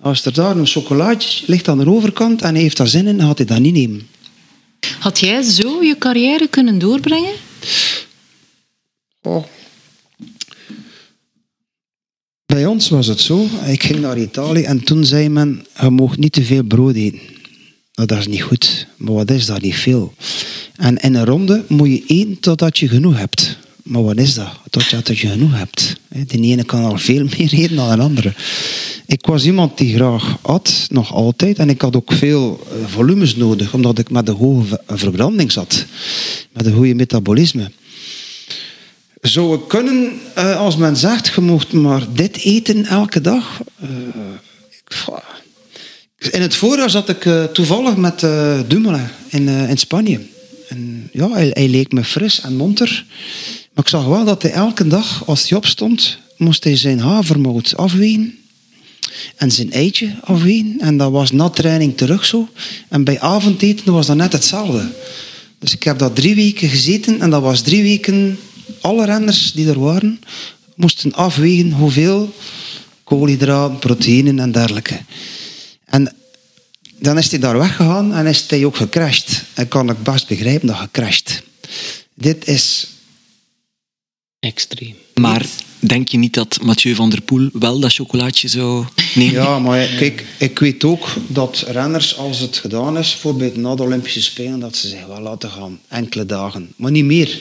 Als er daar een chocolaatje ligt aan de overkant en hij heeft daar zin in, gaat hij dat niet nemen. Had jij zo je carrière kunnen doorbrengen? Oh. Bij ons was het zo. Ik ging naar Italië en toen zei men, je mag niet te veel brood eten. Dat is niet goed. Maar wat is dat? Niet veel. En in een ronde moet je eten totdat je genoeg hebt. Maar wat is dat? Totdat je genoeg hebt. De ene kan al veel meer eten dan de andere. Ik was iemand die graag at, nog altijd. En ik had ook veel eh, volumes nodig, omdat ik met een hoge verbranding zat. Met een goede metabolisme. Zou ik kunnen, eh, als men zegt, je maar dit eten elke dag? In het voorjaar zat ik uh, toevallig met uh, in, uh, in Spanje. En ja, hij, hij, leek me fris en monter. Maar ik zag wel dat hij elke dag, als hij opstond, moest hij zijn havermout afwegen. En zijn eitje afwegen. En dat was na training terug zo. En bij avondeten was dat net hetzelfde. Dus ik heb dat drie weken gezeten. En dat was drie weken... Alle renners die er waren, moesten afwegen hoeveel koolhydraten, proteïnen en dergelijke. Dan is hij daar weggegaan en is hij ook gecrashed. En kan ik best begrijpen dat gecrashed. Dit is... Extreem. Maar denk je niet dat Mathieu van der Poel wel dat chocolaatje zou nemen? Ja, maar kijk, ik weet ook dat renners, als het gedaan is, bijvoorbeeld na de Olympische Spelen, dat ze zich wel laten gaan. Enkele dagen. Maar niet meer.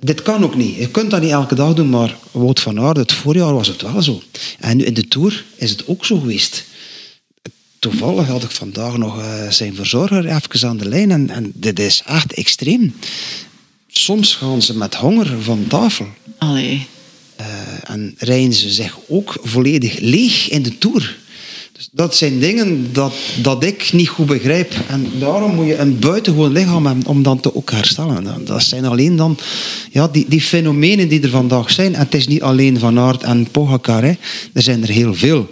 Dit kan ook niet. Je kunt dat niet elke dag doen, maar Wout van Aert, het voorjaar was het wel zo. En nu in de Tour is het ook zo geweest toevallig had ik vandaag nog uh, zijn verzorger even aan de lijn. En, en dit is echt extreem. Soms gaan ze met honger van tafel. Allee. Uh, en rijden ze zich ook volledig leeg in de Tour. Dus dat zijn dingen dat, dat ik niet goed begrijp. En daarom moet je een buitengewoon lichaam hebben om dan te ook herstellen. Dat zijn alleen dan ja, die, die fenomenen die er vandaag zijn. En het is niet alleen Van Aert en Pogacar. Hè. Er zijn er heel veel.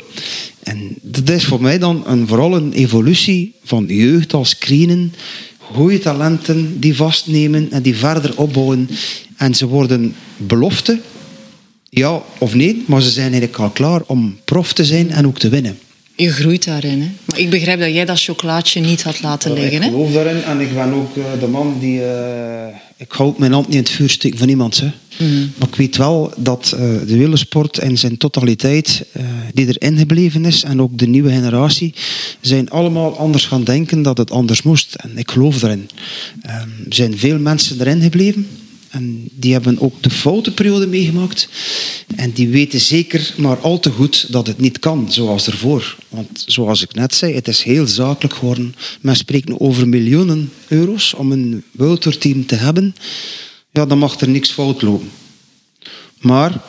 En dat is voor mij dan een, vooral een evolutie van jeugd als screenen, goede talenten die vastnemen en die verder opbouwen. En ze worden belofte, ja of nee, maar ze zijn eigenlijk al klaar om prof te zijn en ook te winnen. Je groeit daarin. Hè? Maar ik begrijp dat jij dat chocolaatje niet had laten liggen. Ik geloof daarin en ik ben ook uh, de man die... Uh, ik houd mijn hand niet in het vuur steken van iemand. Hè. Mm. Maar ik weet wel dat uh, de wielersport in zijn totaliteit die erin gebleven is en ook de nieuwe generatie zijn allemaal anders gaan denken dat het anders moest. En ik geloof daarin. er zijn veel mensen erin gebleven en die hebben ook de foute periode meegemaakt. En die weten zeker maar al te goed dat het niet kan zoals ervoor. Want zoals ik net zei, het is heel zakelijk geworden. Men spreekt nu over miljoenen euro's om een World te hebben. Ja, dan mag er niks fout lopen. Maar,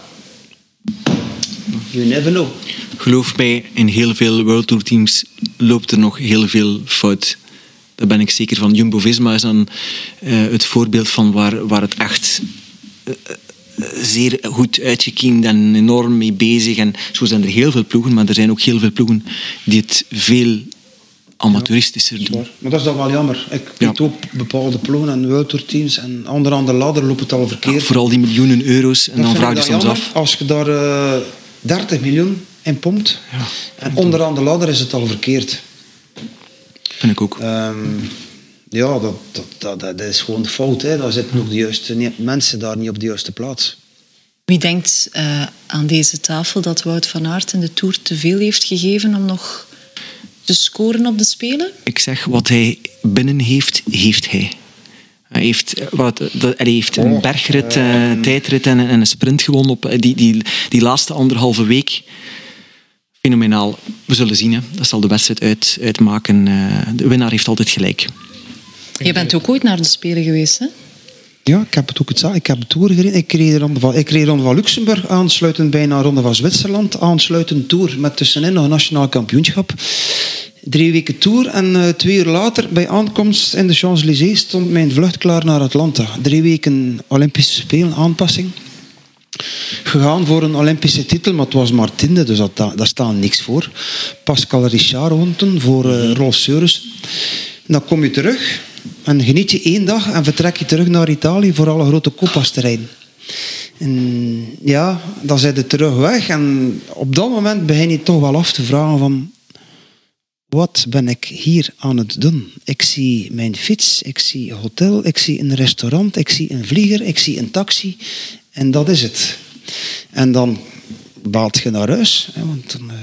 you never know. Geloof mij, in heel veel World Tour teams loopt er nog heel veel fout. Daar ben ik zeker van. Jumbo-Visma is dan uh, het voorbeeld van waar, waar het echt uh, zeer goed uitgekiend en enorm mee bezig. En zo zijn er heel veel ploegen, maar er zijn ook heel veel ploegen die het veel amateuristischer doen. Maar dat is dan wel jammer. Ik weet ja. ook bepaalde ploegen en World teams en onder andere ladder lopen het al verkeerd. Ja, vooral die miljoenen euro's. En dan vraag je soms af. Als je daar uh, 30 miljoen in pompt ja, en onderaan de ladder is het al verkeerd. Vind ik ook. Um, ja, dat, dat, dat, dat, is gewoon fout. Hè. Daar zitten nog de juiste mensen daar niet op de juiste plaats. Wie denkt uh, aan deze tafel dat Wout van Aert in de Tour te veel heeft gegeven om nog te scoren op de Spelen? Ik zeg, wat hij binnen heeft, heeft hij. Hij heeft, wat, hij heeft een oh, bergrit, uh, tijdrit en, en, een sprint gewonnen op die, die, die laatste anderhalve week. Fenomenaal. We zullen zien. Hè. Dat zal de wedstrijd uit, uitmaken. Uh, de winnaar heeft altijd gelijk. Je bent ook ooit naar de Spelen geweest, hè? Ja, ik heb het ook hetzelfde. Ik heb Tour gereden. Ik reed Ronde van, ik reed Ronde van Luxemburg, aansluitend bijna Ronde van Zwitserland, aansluitend Tour met tussenin nog een nationaal kampioenschap. Drie weken Tour en uh, twee uur later, bij aankomst in de Champs-Élysées, stond mijn vlucht klaar naar Atlanta. Drie weken Olympische Spelen, aanpassing. Gegaan voor een Olympische titel, maar het was maar tiende, dus dat, daar staat niks voor. Pascal Richard voor uh. Dan kom je terug en geniet je één dag en vertrek je terug naar Italië voor alle grote koppas te rijden. En ja, dan zijn je terug weg. En op dat moment begin je toch wel af te vragen van... Wat ben ik hier aan het doen? Ik zie mijn fiets, ik zie een hotel, ik zie een restaurant, ik zie een vlieger, ik zie een taxi. En dat is het. En dan baalt je naar huis. Hè, want. Uh,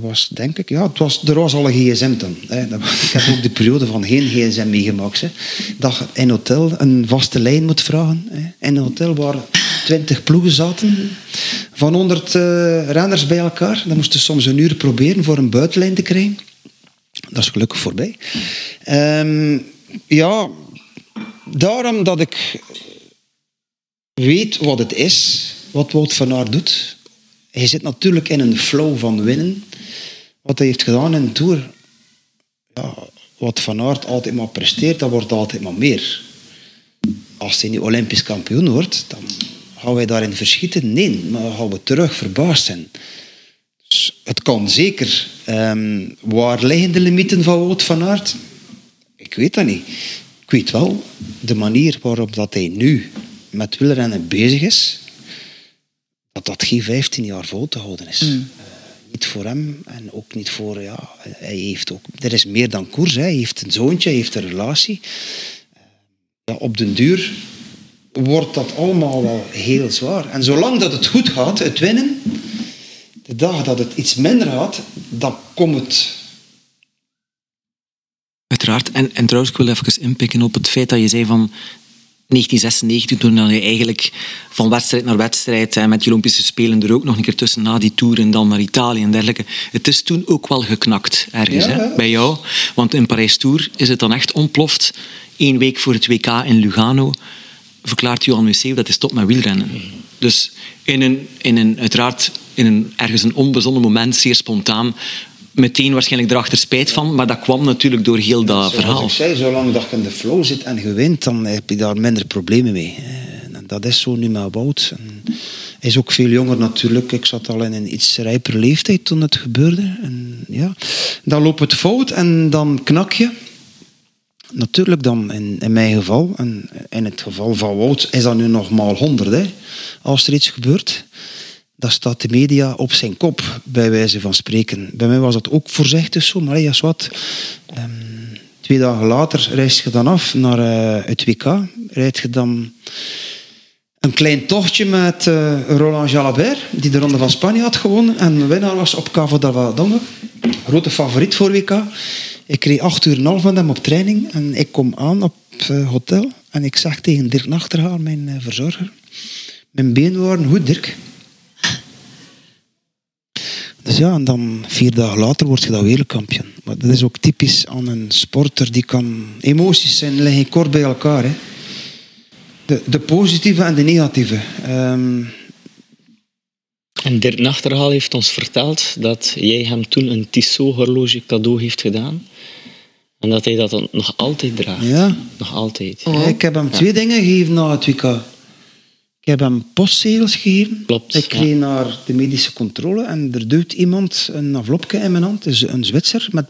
was, denk ik, ja, het was, er was al een gsm dan. Ik heb ook de periode van geen gsm meegemaakt. Hè. Dat in hotel een vaste lijn moet vragen. Hè. In een hotel waar twintig ploegen zaten, van 100 uh, renners bij elkaar. Dan moesten soms een uur proberen voor een buitenlijn te krijgen. Dat is gelukkig voorbij. Um, ja, daarom dat ik weet wat het is, wat Wout van Aert doet. Hij zit natuurlijk in een flow van winnen wat hij heeft gedaan in de Tour, ja, wat Van Aert altijd maar presteert, dat wordt altijd maar meer. Als hij nu Olympisch kampioen wordt, dan gaan wij daarin verschieten. Nee, maar dan gaan we terug verbaasd zijn. Dus het kan zeker. Um, waar liggen de limieten van Wout van Aert? Ik weet dat niet. Ik weet wel de manier waarop dat hij nu met wielrennen bezig is, dat dat geen 15 jaar vol te houden is. Mm niet voor hem en ook niet voor, ja, hij heeft ook, er is meer dan koers. Hè. Hij heeft een zoontje, hij heeft een relatie. Ja, op den duur wordt dat allemaal wel heel zwaar. En zolang dat het goed gaat, het winnen, de dag dat het iets minder gaat, dan komt het Uiteraard. En, en trouwens, ik wil even inpikken op het feit dat je zei van 1996, toen dan je eigenlijk van wedstrijd naar wedstrijd en met die Olympische Spelen er ook nog een keer tussen na die tour en dan naar Italië en dergelijke. Het is toen ook wel geknakt ergens hè, bij jou. Want in Parijs-Tour is het dan echt ontploft. Eén week voor het WK in Lugano verklaart Johan Museeuw dat is stop met wielrennen. Dus in een, in een, uiteraard in een, ergens een onbezonnen moment, zeer spontaan, meteen waarschijnlijk erachter spijt van, maar dat kwam natuurlijk door heel dat verhaal. Zoals ik zei, zolang dat je in de flow zit en je wint, dan heb je daar minder problemen mee. En dat is zo nu met Wout. hij is ook veel jonger natuurlijk. Ik zat al in een iets rijper leeftijd toen het gebeurde. En ja, dan loopt het fout en dan knak je. Natuurlijk dan in, in mijn geval, en in het geval van Wout, is dat nu nog maar honderd, hè, als er iets gebeurt dat staat de media op zijn kop, bij wijze van spreken. Bij mij was dat ook voorzichtig zo, maar ja, wat. Um, twee dagen later reis je dan af naar uh, het WK. Rijd je dan een klein tochtje met uh, Roland Jalabert, die de Ronde van Spanje had gewonnen. En winnaar was op Cavo d'Alvadonga. Grote favoriet voor WK. Ik kreeg acht uur en half met hem op training. En ik kom aan op het uh, hotel. En ik zeg tegen Dirk Nachterhaal, mijn verzorger... Mijn benen waren goed, Dirk. Dus ja, en dan vier dagen later word je dan wereldkampioen. Maar dat is ook typisch aan een sporter die kan... Emoties zijn, liggen kort bij elkaar. Hè. De, de positieve en de negatieve. Um... En Dirk Nachterhaal heeft ons verteld dat jij hem toen een Tissot-horloge cadeau heeft gedaan. En dat hij dat nog altijd draagt. Ja. Nog altijd. Ja, ik heb hem twee dingen gegeven na het WK. Ik heb hem postzegels gegeven. Klopt, ik kreeg naar de medische controle en er duwt iemand een envelopje in mijn hand. is een Zwitser met...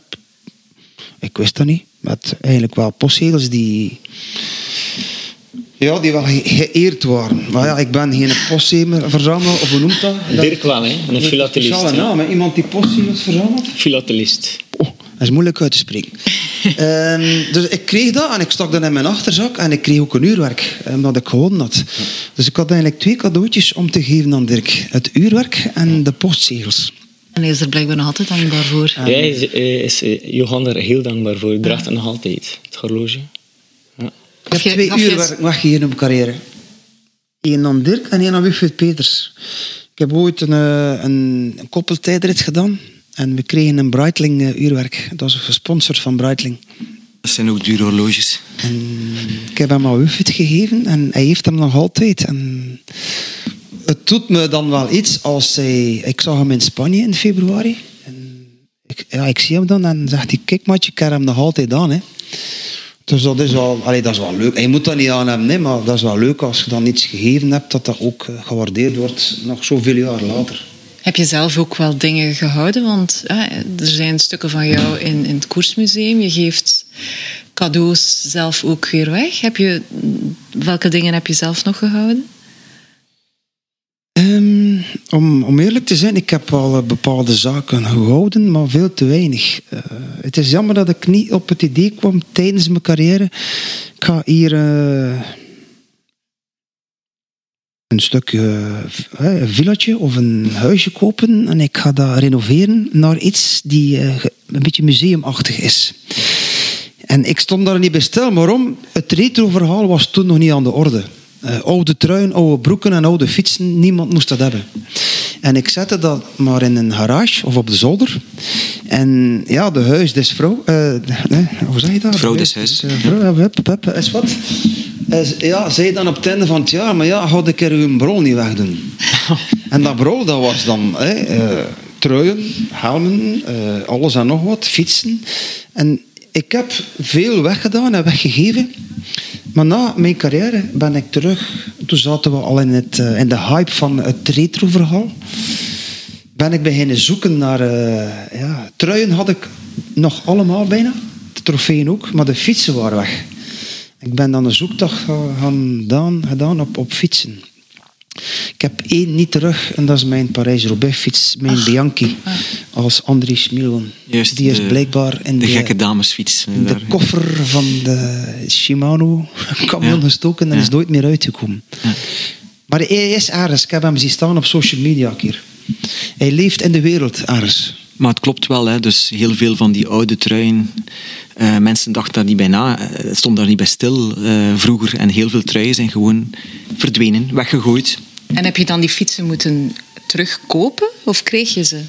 Ik wist dat niet. Met eigenlijk wel postzegels die... Ja, die wel geëerd waren. Maar ja, ik ben geen postzegelverzamelaar, of hoe noemt dat? Dirk wel, hè? Een filatelist. Een naam, iemand die postzegels verzamelt. Filatelist. Dat is moeilijk uit te spreken. Ehm, dus ik kreeg dat en ik stak dat in mijn achterzak en ik kreeg ook een uurwerk, omdat ik gewonnen had. Dus ik had eigenlijk twee cadeautjes om te geven aan Dirk. Het uurwerk en de postzegels. En hij is er blijkbaar nog altijd dankbaar voor. Ja, is, is, is Johan er heel dankbaar voor. Ik draagt het nog altijd, het horloge. Ja. Ik heb twee uurwerk weggegeven op mijn carrière. Eén aan Dirk en één aan Wilfried Peters. Ik heb ooit een, eh, een, een koppeltijdrit gedaan. En we kregen een Breitling eh, uurwerk. Dat was gesponsord van Breitling. Dat zijn ook dure horloges. En ik heb hem aan Wilfried gegeven en hij heeft hem nog altijd. En het doet me dan wel iets als hij... Ik zag hem in Spanje in februari. En ik, ja, ik zie hem dan en zegt hij, kijk maatje, ik heb hem nog altijd aan. Hè. Dus dat is, wel, allee, dat is wel leuk. Je moet dat niet aan hebben, nee, maar dat is wel leuk als je dan iets gegeven hebt, dat dat ook eh, gewaardeerd wordt, nog zoveel jaar later. Heb je zelf ook wel dingen gehouden? Want er zijn stukken van jou in, in het koersmuseum. Je geeft cadeaus zelf ook weer weg. Heb je, welke dingen heb je zelf nog gehouden? Um, om, om eerlijk te zijn, ik heb al bepaalde zaken gehouden, maar veel te weinig. Uh, het is jammer dat ik niet op het idee kwam tijdens mijn carrière. Ik ga hier uh, een stukje, uh, een of een huisje kopen en ik ga dat renoveren naar iets die een beetje museumachtig is. En ik stond daar niet bij stil, waarom? Het retro-verhaal was toen nog niet aan de orde. Uh, oude truien, oude broeken en oude fietsen, niemand moest dat hebben. En ik zette dat maar in een garage of op de zolder. En ja, de huis des vrouw. Uh, nee, hoe zeg je dat? Vrouw des huis. Uh, vrouw, hup, hup, is wat? ja, zei dan op het einde van het jaar, maar ja, had ik er uw brol niet wegdoen. en dat brol, dat was dan truien, helmen, alles en nog wat, fietsen. En ik heb veel weggedaan en weggegeven. Maar na mijn carrière ben ik terug. Toen zaten we al in, het, uh, in de hype van het retro-verhaal. Ben ik beginnen zoeken naar. Uh, ja, truien had ik nog allemaal bijna. De trofeeën ook, maar de fietsen waren weg. Ik ben dan een zoektocht gedaan, gedaan op, op fietsen. Ik heb één niet terug en dat is mijn Parijs-Roubaix fiets, mijn Ach. Bianchi, ah. als André Schmielon. Juist, die is de, blijkbaar in de, de, gekke damesfiets. In de koffer van de Shimano camion ja. gestoken en ja. is nooit meer uitgekomen. Ja. Maar hij is ergens, ik heb hem zien staan op social media keer. Hij leeft in de wereld ergens. Maar het klopt wel, hè. dus heel veel van die oude truien. Uh, mensen dachten daar niet bij na, uh, stonden daar niet bij stil uh, vroeger. En heel veel truien zijn gewoon verdwenen, weggegooid. En heb je dan die fietsen moeten terugkopen of kreeg je ze?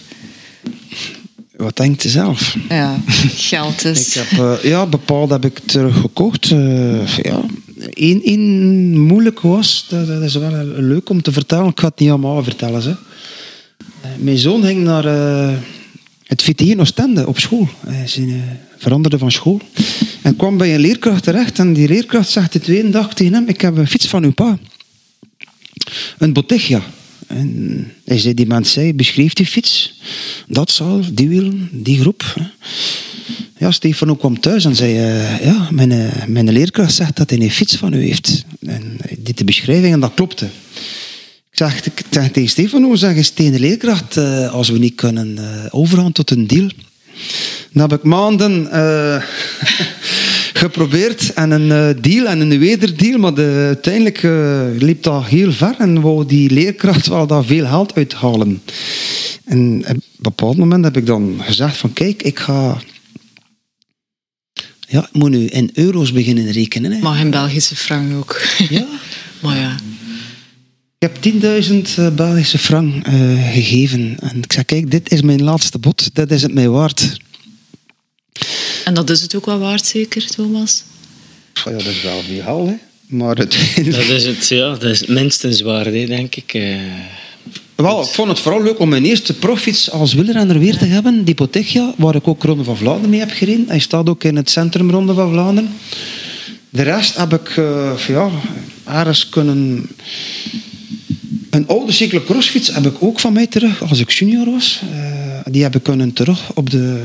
Wat denkt je zelf? Ja, geld dus. ik heb, uh, ja, bepaald heb ik teruggekocht. Uh, ja. Eén, één moeilijk was, dat, dat, is wel leuk om te vertellen. Ik ga het niet allemaal vertellen. Hè. Uh, mijn zoon ging naar het VT in Oostende op school. Hij veranderde van school. En kwam bij een leerkracht terecht. En die leerkracht zegt de tweede dag tegen hem, ik heb een fiets van uw pa een Bottegja. En hij zei, die man zei, beschreef die fiets. Dat zal, die wielen, die groep. Ja, Stefano kwam thuis en zei, uh, ja, mijn, uh, mijn leerkracht zegt dat hij een fiets van u heeft. En hij deed de beschrijving en dat klopte. Ik zeg, ik tegen Stefano, zeg eens tegen de leerkracht, uh, als we niet kunnen overgaan tot een deal. Dan heb ik maanden geprobeerd en een uh, deal en een wederdeal, maar de, uiteindelijk uh, liep dat heel ver en wou die leerkracht wel daar veel geld uithalen. En op een bepaald moment heb ik dan gezegd van kijk, ik ga... Ja, ik moet nu in euro's beginnen rekenen. Hè. Maar in Belgische frank ook. Ja. maar ja. Ik heb 10.000 Belgische frank uh, gegeven. En ik zei, kijk, dit is mijn laatste bod. Dat is het mij waard. En dat is het ook wel waard, zeker, Thomas? Ja, dat is wel veel hè. Maar het... Dat is het, ja. Dat is minstens waard, hè, denk ik. Uh... Wel, ik vond het vooral leuk om mijn eerste proffiets als wielrenner weer te hebben. Die Potegia, waar ik ook Ronde van Vlaanderen mee heb gereden. Hij staat ook in het centrum Ronde van Vlaanderen. De rest heb ik uh, ja, ergens kunnen... Een oude cyclocrossfiets heb ik ook van mij terug, als ik junior was. Uh, die heb ik kunnen terug op de...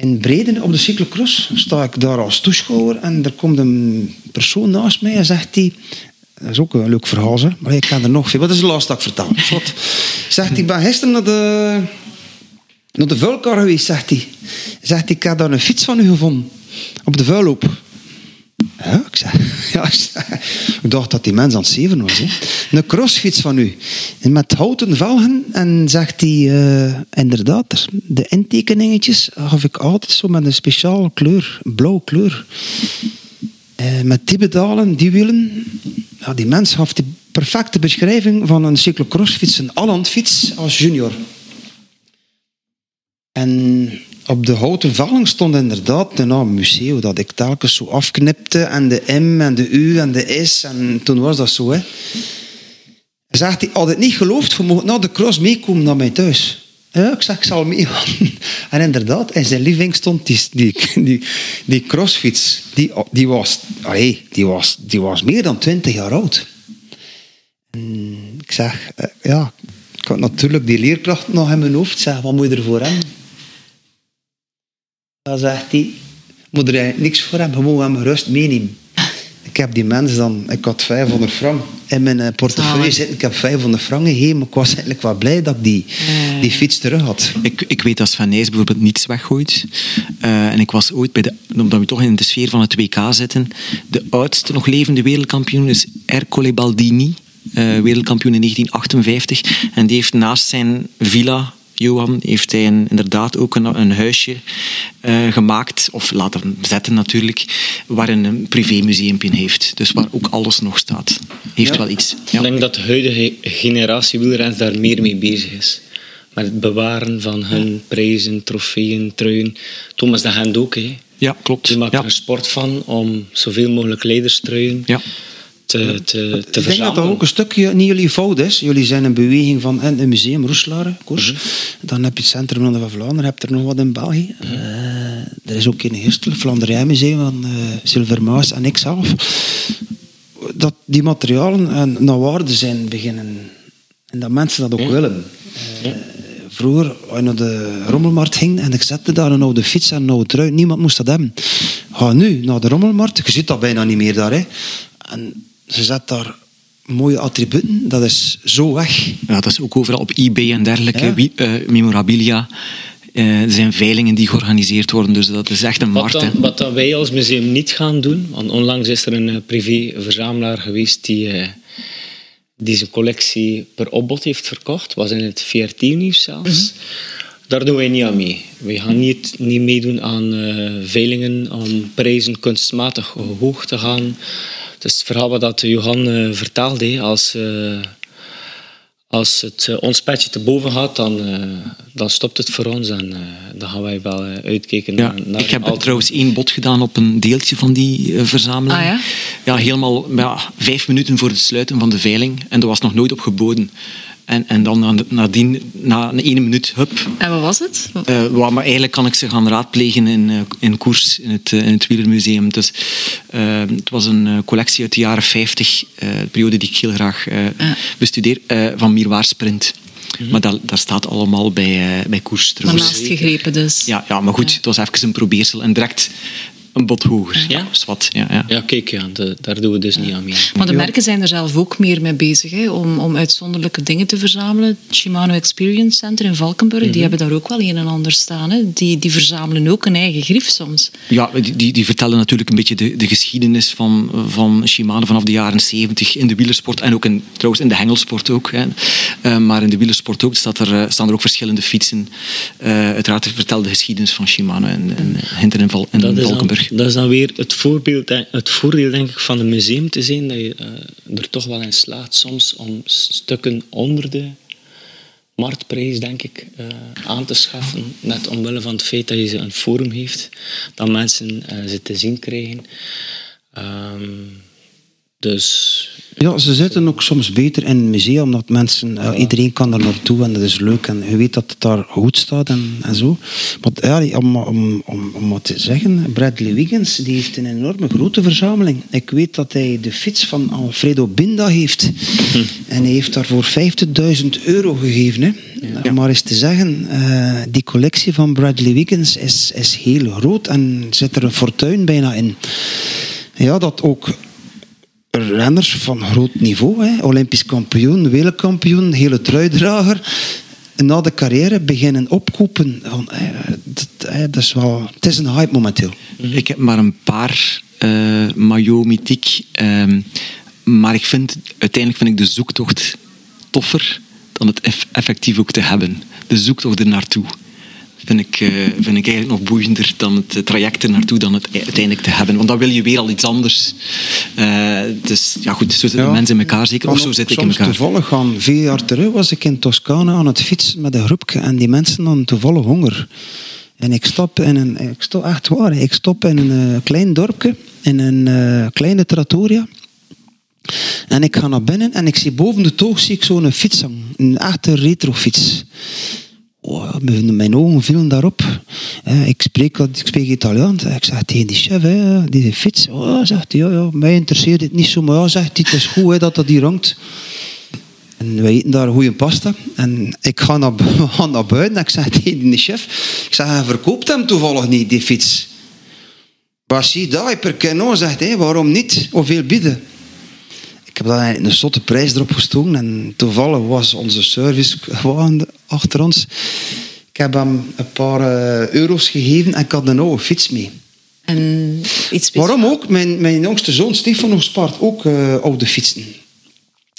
In Breden op de cyclocross sta ik daar als toeschouwer en er komt een persoon naast mij en zegt hij... Dat is ook een leuk verhaal, hè? maar ik kan er nog veel... Wat is de laatste dat ik vertel? Wat? Zegt hij, ik ben gisteren naar de, naar de vuilkar geweest, zegt hij. Zegt hij, ik heb daar een fiets van u gevonden. Op de vuilloop. Ja, ik zeg, ja, ik dacht dat die mens aan het zeven was. Hè. Een crossfiets van u. Met houten velgen. En zegt hij, uh, inderdaad, de intekeningetjes gaf ik altijd zo met een speciale kleur. Blauw kleur. Uh, met die pedalen, die wielen. Ja, die mens gaf die perfecte beschrijving van een cyclocrossfiets, een Allandfiets als junior. En op de houten velling stond inderdaad de naam Museo, dat ik telkens zo afknipte. En de M en de U en de S. En toen was dat zo. Hè. Hij zegt, hij had het niet geloofd, je mocht naar de cross meekomen naar mij thuis. Ik zeg, ik zal meegaan. En inderdaad, in zijn living stond die, die, die, crossfiets. Die, die, was, allee, die, was, die was meer dan twintig jaar oud. En ik zeg, eh, ja, ik had natuurlijk die leerkracht nog in mijn hoofd. Zeg, wat moet je ervoor hebben? Dan zegt hij, moet er eigenlijk niks voor hebben, gewoon hem rust meenemen. Ik heb die mensen dan, ik had 500 frank in mijn eh, portefeuille zitten. Ik heb 500 frank gegeven, maar ik was eigenlijk wel blij dat ik die, die fiets terug had. Ik, ik weet dat Sven Nijs bijvoorbeeld niets weggooit. Uh, en ik was ooit bij de, omdat we toch in de sfeer van het WK zitten, de oudste nog levende wereldkampioen is Ercole Baldini. Uh, wereldkampioen in 1958. En die heeft naast zijn villa Johan heeft hij inderdaad ook een, een huisje uh, gemaakt, of laten zetten natuurlijk, waar een privémuseum in heeft. Dus waar ook alles nog staat. Heeft wel iets. Ja. Ik denk dat de huidige generatie wielrens daar meer mee bezig is. Met het bewaren van hun prijzen, trofeeën, truien. Thomas de Hand ook, hè. Ja, klopt. Die maakt er een sport van om zoveel mogelijk leiderstruien ja te, te, te Ik denk dat dat ook een stukje niet jullie fout is. Jullie zijn een beweging van een museum, Roeslaren, koers. Mhm. Dan heb je het Centrum van Vlaanderen, heb er nog wat in België. Uh, er is ook in Herstel, Vlaanderen Museum van uh, Silvermaas en ikzelf. Dat die materialen naar waarde zijn beginnen. En dat mensen dat ook willen. Uh, vroeger, als je naar de rommelmarkt ging en ik zette daar een oude fiets en een oude trui, niemand moest dat hebben. Ga nu naar de rommelmarkt, je ziet dat bijna niet meer daar. Hè. En ze zet daar mooie attributen, dat is zo weg. Ja, dat is ook overal op eBay en dergelijke, ja. uh, memorabilia. Uh, er zijn veilingen die georganiseerd worden, dus dat is echt een markt. Wat, dan, wat dan wij als museum niet gaan doen, want onlangs is er een uh, privé-verzamelaar geweest die, die zijn collectie per opbod heeft verkocht, was in het VRT-nieuws zelfs. Mm Daar doen wij niet aan mee. We gaan niet, niet meedoen aan veilingen om prijzen kunstmatig hoog te gaan. Het is het verhaal wat Johan uh, vertaalde. Als, uh, als het uh, ons petje te boven gaat, dan, dan stopt het voor ons. En dan gaan wij wel uitkijken ja, naar... Ik heb trouwens één bod gedaan op een deeltje van die verzameling. Ah, ja? ja, helemaal ja, vijf minuten voor het sluiten van de veiling. En er was nog nooit op geboden. En, en dan nadien, na een ene minuut, hup. En wat was het? Uh, maar eigenlijk kan ik ze gaan raadplegen in, uh, in koers, in het, uh, in het wielermuseum. Dus, het was een collectie uit de jaren 50, de periode die ik heel graag ja. bestudeer, van Miroir Sprint. Mhm. Maar dat, dat staat allemaal bij, bij koers trouwens. naast gegrepen dus. Ja, ja maar goed, het was even een probeersel. En direct een bot hoger. Ja? Swat, ja, ja. ja kijk, ja, de, daar doen we dus niet aan mee. Maar de merken zijn er zelf ook meer mee bezig, hè, om, om uitzonderlijke dingen te verzamelen. Het Shimano Experience Center in Valkenburg, die mhm. hebben daar ook wel een en ander staan. Hè. Die, die verzamelen ook een eigen grief soms. Ja, die, die vertellen natuurlijk een beetje de, de geschiedenis van, van Shimano vanaf de jaren 70 in de wielersport en ook in, trouwens in de hengelsport ook. Hè. Uh, maar in de wielersport ook staat er, uh, staan er ook verschillende fietsen. Uh, uiteraard vertelt de geschiedenis van Shimano en, en Hinter en, Val, en Valkenburg dat is dan weer het, voorbeeld, het voordeel denk ik, van een museum te zijn, dat je uh, er toch wel in slaagt soms om stukken onder de marktprijs, denk ik, uh, aan te schaffen. Net omwille van het feit dat je ze een forum heeft, dat mensen uh, ze te zien krijgen. Um, dus ja, ze zitten ook soms beter in het museum, omdat mensen, ja. iedereen kan daar naartoe en dat is leuk. En je weet dat het daar goed staat en, en zo. Maar ja, om, om, om, om wat te zeggen, Bradley Wiggins die heeft een enorme grote verzameling. Ik weet dat hij de fiets van Alfredo Binda heeft. Hm. En hij heeft daarvoor 50.000 euro gegeven. Hè. Ja. Maar eens te zeggen, uh, die collectie van Bradley Wiggins is, is heel groot en zit er een fortuin bijna in. Ja, dat ook renners van groot niveau. Hè. Olympisch kampioen, wereldkampioen, hele truidrager. na de carrière beginnen opkopen. Van, eh, dat, eh, dat is wel, het is een hype momenteel. Ik heb maar een paar uh, maillot mythiek. Ehm, maar ik vind, uiteindelijk vind ik de zoektocht toffer dan het effectief ook te hebben. De zoektocht er naartoe vind ik, uh, vind ik eigenlijk nog boeiender dan het traject er naartoe dan het uiteindelijk te hebben. Want dan wil je weer al iets anders. Uh, dus ja goed, zo zitten mensen in elkaar zeker. Of zo zit ik in elkaar. toevallig gaan vier jaar terug was ik in Toscane aan het fietsen met een groepje en die mensen hadden toevallig honger. En ik stop in een, ik stop echt waar, ik stop in een uh, klein dorpje, in een uh, kleine trattoria. En ik ga naar binnen en ik zie boven de toog zie ik zo'n fiets hangen. Een echte retrofiets. Oh, mijn ogen vielen daarop. Ik spreek, ik spreek Italiaans. Ik zeg tegen die chef, die fiets. Oh, zegt hij, ja, ja, mij interesseert het niet zo. Maar ja, zegt hij, het is goed dat dat hier hangt. En wij eten daar goede pasta. En ik ga naar, naar buiten en ik zeg tegen de chef, ik zeg, hij verkoopt hem toevallig niet, die fiets. Maar zie daar, per kano, zegt hij, waarom niet? Hoeveel bieden? Ik heb dan een zotte prijs erop gestoken en toevallig was onze servicewagen achter ons. Ik heb hem een paar uh, euro's gegeven en ik had een oude fiets mee. En iets Waarom ook? Mijn, mijn jongste zoon Stefano spaart ook uh, oude fietsen.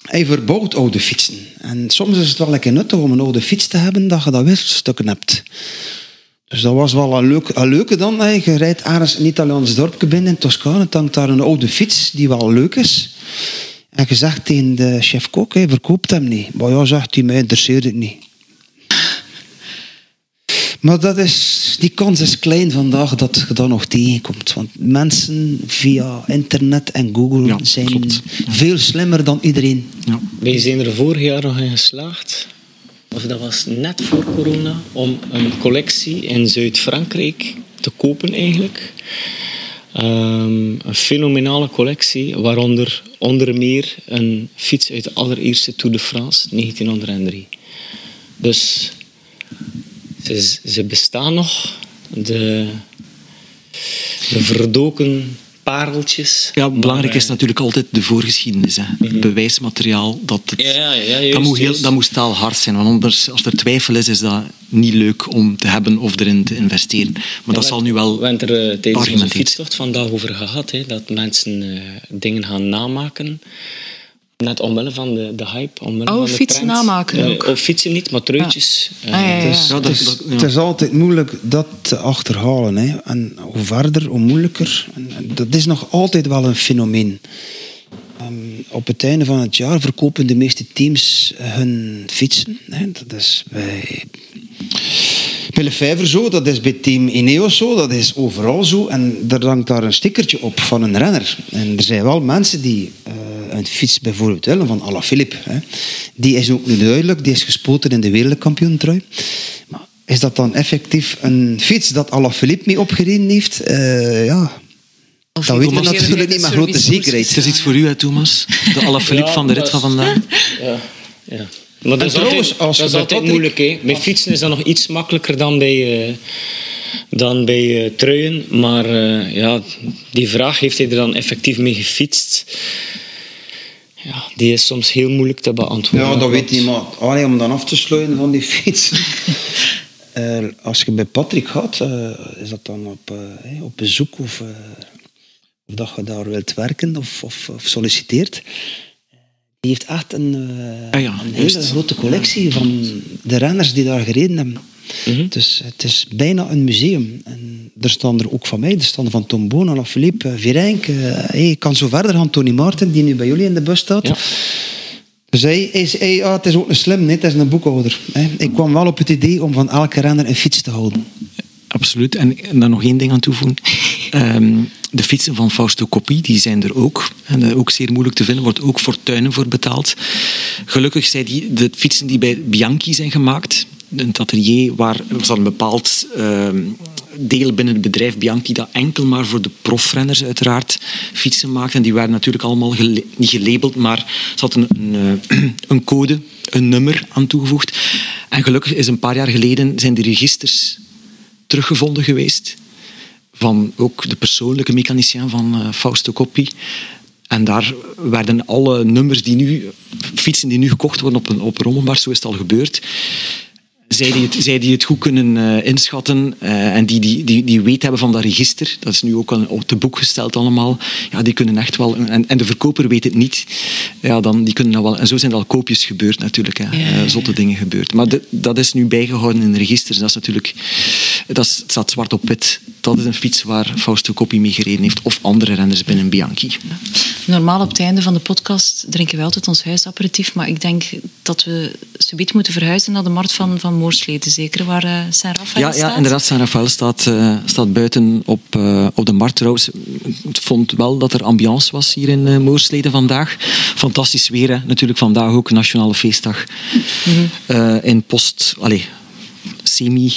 Hij verbouwt oude fietsen. En soms is het wel lekker nuttig om een oude fiets te hebben, dat je dat wisselstukken hebt. Dus dat was wel een, leuk, een leuke dan. Je rijdt ergens een Italiaans dorpje binnen in Toscane. Hangt daar een oude fiets die wel leuk is. En je zegt tegen de chef-kok, hij verkoopt hem niet. Maar ja, zegt hij, mij interesseert het niet. Maar dat is, die kans is klein vandaag dat je dat nog tegenkomt. Want mensen via internet en Google zijn veel slimmer dan iedereen. Ja. Wij zijn er vorig jaar nog in geslaagd, of dat was net voor corona, om een collectie in Zuid-Frankrijk te kopen eigenlijk. Um, een fenomenale collectie, waaronder onder meer een fiets uit de allereerste Tour de France, 1903. Dus ze, ze bestaan nog. De, de verdoken pareltjes. Ja, belangrijk is natuurlijk altijd de voorgeschiedenis. Hè. Het mhm. bewijsmateriaal. Dat, het, ja, ja, juist, dat, moet heel, dat moet staalhard zijn. Want anders, als er twijfel is, is dat niet leuk om te hebben of erin te investeren. Maar dat zal nu wel We hebben er uh, tijdens onze fietstocht vandaag over gehad. Hè, dat mensen uh, dingen gaan namaken Net omwille van de, de hype. Omwille oh, van de fietsen namaken ook. Of fietsen niet, maar truitjes. Ja. Ah, ja, ja, het, is, het, is, het, is, altijd moeilijk dat te achterhalen. Hè. En hoe verder, hoe moeilijker. En, dat is nog altijd wel een fenomeen. Um, op het einde van het jaar verkopen de meeste teams hun fietsen. Hè. Dat is bij... Bij Lefebvre zo, dat is bij Team Ineos zo, dat is overal zo. En er hangt daar een stickertje op van een renner. En er zijn wel mensen die uh, een fiets bijvoorbeeld willen, van Alaphilippe. Hè. Die is ook nu duidelijk, die is gespoten in de wereldkampioentrui. Maar is dat dan effectief een fiets dat Alaphilippe mee opgereden heeft? Uh, ja, dat weet je natuurlijk niet, maar grote zekerheid. Het is iets voor u, hè, Thomas. De Alaphilippe ja, van de rit van vandaag. Ja, ja. Maar dat is trouwens, altijd, dat is altijd moeilijk. Hè. Met fietsen is dat nog iets makkelijker dan bij, uh, dan bij uh, truien. Maar uh, ja, die vraag, heeft hij er dan effectief mee gefietst? Ja, die is soms heel moeilijk te beantwoorden. Ja, dat weet niemand. Allee, om dan af te sluiten van die fiets. als je bij Patrick gaat, is dat dan op, op bezoek of, of dat je daar wilt werken of, of, of solliciteert? Die heeft echt een, uh, ah ja, een hele grote collectie van de renners die daar gereden hebben. Mm Dus het is bijna een museum. En er staan er ook van mij, er staan van Tom Boon, Alain Philippe, Virenk. Uh, hey, ik kan zo verder gaan, Tony Martin, die nu bij jullie in de bus staat. Ja. Dus hij, hij, hij ja, het is ook een slim, nee, het is een boekhouder. Hè. Ik kwam wel op het idee om van elke renner een fiets te houden. Absoluut. En, en daar nog één ding aan toevoegen. Um, de fietsen van Fausto Coppi, die zijn er ook. En uh, ook zeer moeilijk te vinden, wordt ook fortuinen voor betaald. Gelukkig zijn die, de fietsen die bij Bianchi zijn gemaakt, een atelier waar was een bepaald uh, deel binnen het bedrijf Bianchi dat enkel maar voor de profrenners uiteraard fietsen maakt. En die waren natuurlijk allemaal niet gelabeld, maar hadden een, een, eh, een code, een nummer aan toegevoegd. En gelukkig is een paar jaar geleden zijn de registers teruggevonden geweest van ook de persoonlijke mechanicien van uh, Fausto Coppi. En daar werden alle nummers die nu, fietsen die nu gekocht worden op een, op Rommelmars, zo is het al gebeurd. Zij die het, zij die het goed kunnen uh, inschatten uh, en die, die, die, die weet hebben van dat register, dat is nu ook al op de boek gesteld allemaal, ja, die kunnen echt wel, en, en de verkoper weet het niet, ja, dan, die kunnen dat wel, en zo zijn er al koopjes gebeurd natuurlijk, hè, ja, uh, zotte dingen gebeurd. Maar de, dat is nu bijgehouden in registers, dat is natuurlijk, dat is, het staat zwart op wit. Dat is een fiets waar Fausto Coppi mee gereden heeft, of andere renners binnen Bianchi. Ja. Normaal op het einde van de podcast drinken we altijd ons huisaperitief, maar ik denk dat we subiet moeten verhuizen naar de markt van, van Moorsleden, zeker, waar uh, Saint-Raphaël ja, staat. Ja, inderdaad, Saint-Raphaël staat, uh, staat buiten op, uh, op de markt trouwens. Ik vond wel dat er ambiance was hier in Moorsleden vandaag. Fantastisch weer, hè. natuurlijk vandaag ook, Nationale Feestdag. Mm -hmm. in post, allez, semi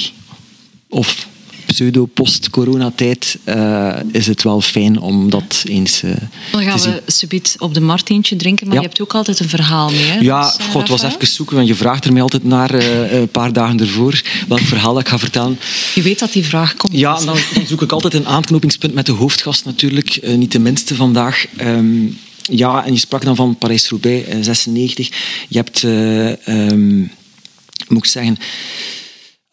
of pseudo-post-coronatijd uh, is het wel fijn om dat eens uh, Dan gaan we subiet op de markt eentje drinken, maar ja. je hebt ook altijd een verhaal mee. Hè? Ja, dus, uh, god, was even zoeken, want je vraagt er mij altijd naar een paar dagen ervoor welk verhaal ik ga vertellen. Je weet dat die vraag komt. Ja, dan, dan zoek ik altijd een aanknopingspunt met de hoofdgast natuurlijk, niet de minste vandaag. Um, ja, en je sprak dan van Parijs-Roubaix, 96. Je hebt, um, moet ik zeggen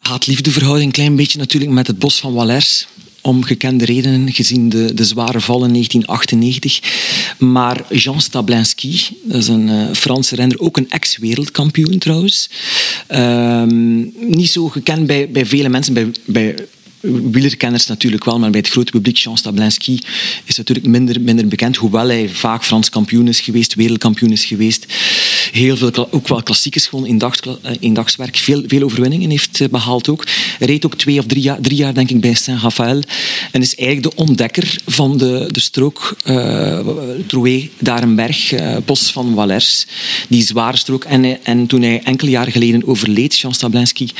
haat-liefdeverhouding een klein beetje natuurlijk met het bos van Wallers. Om gekende redenen, gezien de, de zware val in 1998. Maar Jean Stablinski, dat is een uh, Franse renner, ook een ex-wereldkampioen trouwens. Um, niet zo gekend bij, bij vele mensen, bij, bij wielerkenners natuurlijk wel, maar bij het grote publiek, Jean Stablinski is natuurlijk minder, minder bekend, hoewel hij vaak Frans kampioen is geweest, wereldkampioen is geweest. Heel veel, ook wel klassiekers gewoon in, dag, in dagswerk. Veel, veel overwinningen heeft behaald ook. Hij reed ook twee of drie jaar, drie jaar denk ik, bij Saint-Raphaël. En is eigenlijk de ontdekker van de, de strook uh, Troué, Darenberg, uh, bos van Wallers. Die zware strook. En, en toen hij enkele jaren geleden overleed, Jean Stablinski,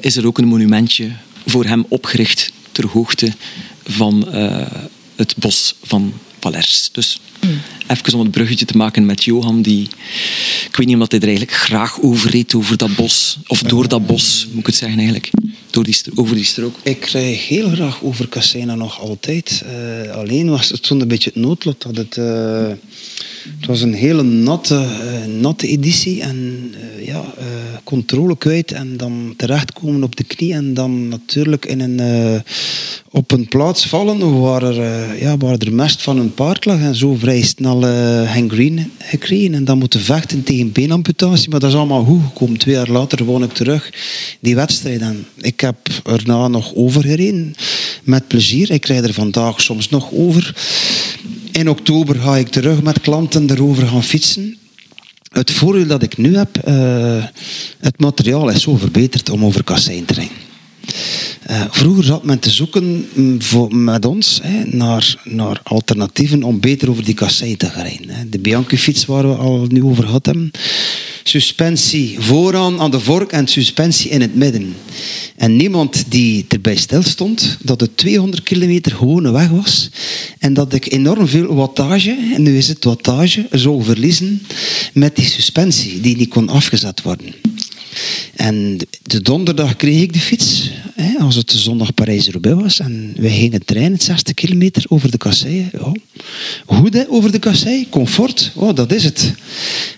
is er ook een monumentje voor hem opgericht ter hoogte van het bos van Valers. Dus mm. even om het bruggetje te maken met Johan, die, ik weet niet of hij er eigenlijk graag over reed, over dat bos, of door dat bos, moet ik het zeggen eigenlijk, door die, over die strook. Ik rijd heel graag over Cassena nog altijd. Uh, alleen was het toen een beetje het noodlot dat het... Uh, het was een hele natte, uh, natte editie en uh, ja, uh, controle kwijt en dan terechtkomen op de knie en dan natuurlijk in een, op een plaats vallen waar er, ja, waar er mest van een paard lag en zo vrij snel gangrene gekregen en dan moeten vechten tegen beenamputatie, maar dat is allemaal goed gekomen. Twee jaar later won ik terug die wedstrijd ik heb erna nog overgereden met plezier. Ik rijd er vandaag soms nog over. In oktober ga ik terug met klanten erover gaan fietsen. Het voordeel dat ik nu heb, uh, het materiaal is zo verbeterd om over kassein te rijden. Uh, vroeger zat men te zoeken voor, met ons hè, naar, naar alternatieven om beter over die kassei te gaan rijden. Hè. De Bianchi-fiets waar we al nu over hebben. Suspensie vooraan aan de vork en suspensie in het midden. En niemand die erbij stil stond dat het 200 kilometer gewone weg was en dat ik enorm veel wattage, en nu is het wattage, zou verliezen met die suspensie die niet kon afgezet worden. En de donderdag kreeg ik de fiets, hè, als het de zondag Parijs-Roubaix was. En wij gingen trainen, 60 kilometer over de kasseien. Ja. Goed over de kassei, comfort, oh, dat is het.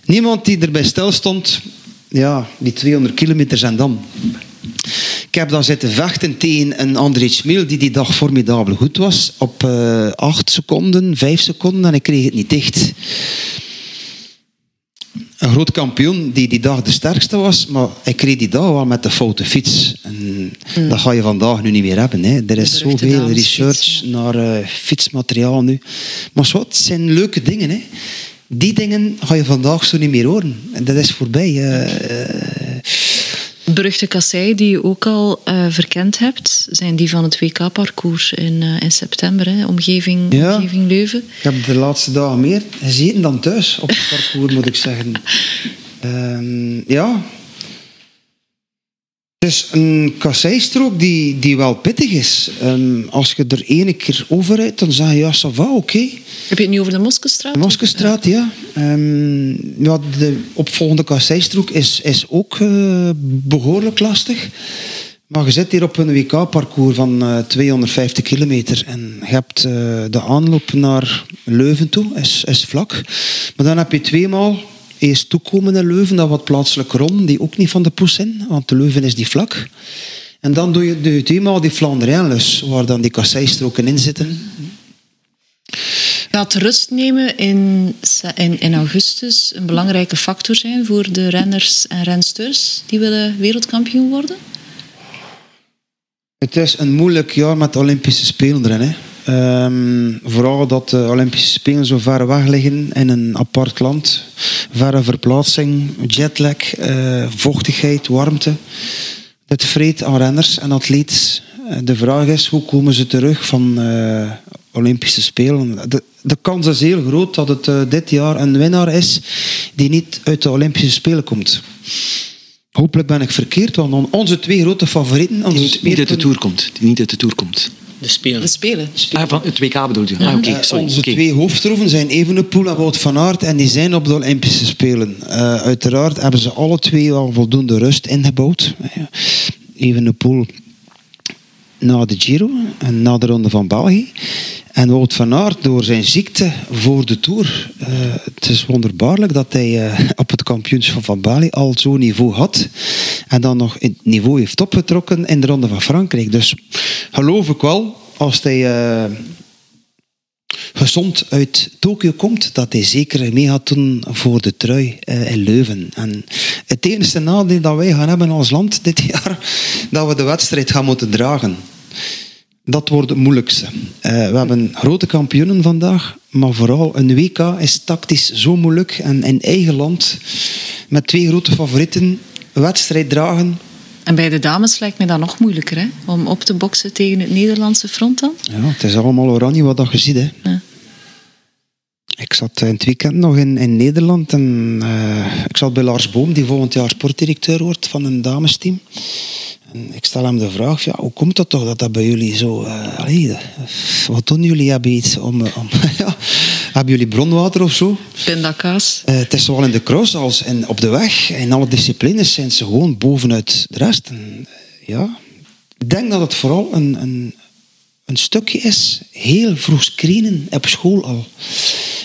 Niemand die erbij stil stond, ja, die 200 kilometer en dan. Ik heb dan zitten vechten tegen een André Schmeel die die dag formidabel goed was. Op uh, 8 seconden, 5 seconden en ik kreeg het niet dicht een groot kampioen die die dag de sterkste was, maar ik kreeg die dag wel met de foute fiets. En mm. Dat ga je vandaag nu niet meer hebben. Hè. Er is zoveel research fiets, ja. naar uh, fietsmateriaal nu. Maar het zijn leuke dingen. Hè. Die dingen ga je vandaag zo niet meer horen. En dat is voorbij. Uh, uh, beruchte kassei die je ook al uh, verkend hebt, zijn die van het WK-parcours in, uh, in september, hè? Omgeving, ja, omgeving Leuven. Ik heb de laatste dagen meer gezeten dan thuis op het parcours, moet ik zeggen. Um, ja. Het is een kasseistrook die, die wel pittig is. Um, als je er ene keer over rijdt, dan zeg je ja, ça va, oké. Okay. Heb je het nu over de Moskestraat? De Moskestraat, ja. ja. Um, ja de opvolgende kasseistrook is, is ook uh, behoorlijk lastig. Maar je zit hier op een WK-parcours van uh, 250 kilometer en je hebt uh, de aanloop naar Leuven toe, is, is vlak. Maar dan heb je tweemaal eerst toekomen in Leuven, dat wat plaatselijk rond, die ook niet van de poes zijn, want de Leuven is die vlak. En dan doe je, doe je eenmaal die Flandrijnlus, waar dan die kasseistroken in zitten. Gaat rust nemen in, in, in, augustus een belangrijke factor zijn voor de renners en rensters die willen wereldkampioen worden? Het is een moeilijk jaar met de Olympische Spelen erin. Hè. Um, vooral dat de Olympische Spelen zo ver weg liggen in een apart land. Verre verplaatsing, jetlag, uh, vochtigheid, warmte. Dit vreet aan renners en atleten. De vraag is, hoe komen ze terug van uh, Olympische Spelen? De, de, kans is heel groot dat het uh, dit jaar een winnaar is die niet uit de Olympische Spelen komt. Hopelijk ben ik verkeerd, want onze twee grote favorieten... Die niet, niet uit de Tour komt. Die niet uit de Tour komt. De Spelen. De Spelen. Ah, van het WK bedoel je? Ah, okay, uh, onze okay. twee hoofdtroeven zijn Evenepoel en Wout van Aert en die zijn op de Olympische Spelen. Uh, uiteraard hebben ze alle twee wel voldoende rust ingebouwd. Evenepoel na de Giro en na de Ronde van België. En Wout van Aert door zijn ziekte voor de Tour. Uh, het is wonderbaarlijk dat hij uh, op het kampioenschap van Bali al zo'n niveau had. En dan nog het niveau heeft opgetrokken in de Ronde van Frankrijk. Dus geloof ik wel, als hij uh, gezond uit Tokio komt, dat hij zeker mee gaat doen voor de trui in Leuven. En het enige nadeel dat wij gaan hebben als land dit jaar, dat we de wedstrijd gaan moeten dragen. Dat wordt het moeilijkste. Uh, we hebben grote kampioenen vandaag, maar vooral een WK is tactisch zo moeilijk. En in eigen land, met twee grote favorieten, wedstrijd dragen. En bij de dames lijkt me dat nog moeilijker, hè? om op te boksen tegen het Nederlandse front dan? Ja, het is allemaal oranje wat dat je ziet. Hè. Ja. Ik zat in het weekend nog in, in Nederland en uh, ik zat bij Lars Boom, die volgend jaar sportdirecteur wordt van een damesteam. En ik stel hem de vraag, ja, hoe komt dat toch dat dat bij jullie zo... Uh, allee, wat doen jullie? Hebben iets om... Eh, om ja, hebben jullie bronwater of zo? Pindakaas. Uh, het is zowel in de cross als in, op de weg. In alle disciplines zijn ze gewoon bovenuit de rest. En, ja, ik denk dat het vooral een, een, een stukje is. Heel vroeg screenen op school al.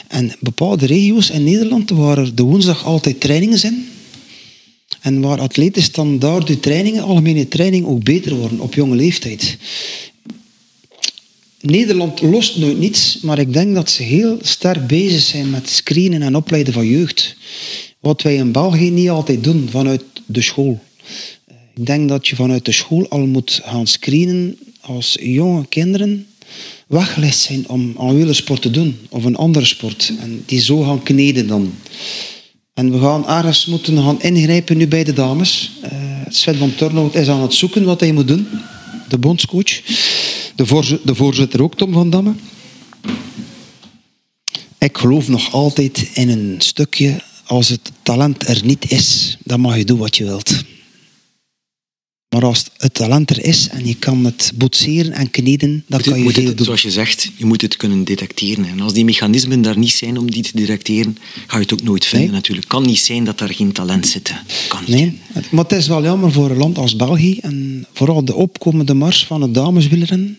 En bepaalde regio's in Nederland waar er de woensdag altijd trainingen zijn en waar atleten standaard de trainingen, algemene training, ook beter worden op jonge leeftijd. Nederland lost nooit niets, maar ik denk dat ze heel sterk bezig zijn met screenen en opleiden van jeugd. Wat wij in België niet altijd doen vanuit de school. Ik denk dat je vanuit de school al moet gaan screenen als jonge kinderen weggelegd zijn om aan wielersport te doen of een andere sport. En die zo gaan kneden dan. En we gaan ergens moeten gaan ingrijpen nu bij de dames. Uh, Sven van Turnhout is aan het zoeken wat hij moet doen. De bondscoach. De, voorzitter, de voorzitter ook, Tom van Damme. Ik geloof nog altijd in een stukje. Als het talent er niet is, dan mag je doen wat je wilt. Maar als het talent er is en je kan het boetseren en kneden, dan kan je moet veel het, doen. Zoals je zegt, je moet het kunnen detecteren. En als die mechanismen daar niet zijn om die te detecteren, ga je het ook nooit vinden Nee. natuurlijk. Het kan niet zijn dat daar geen talent zit. Kan niet. Nee, maar het is wel jammer voor een land als België en vooral de opkomende mars van het dameswielrennen.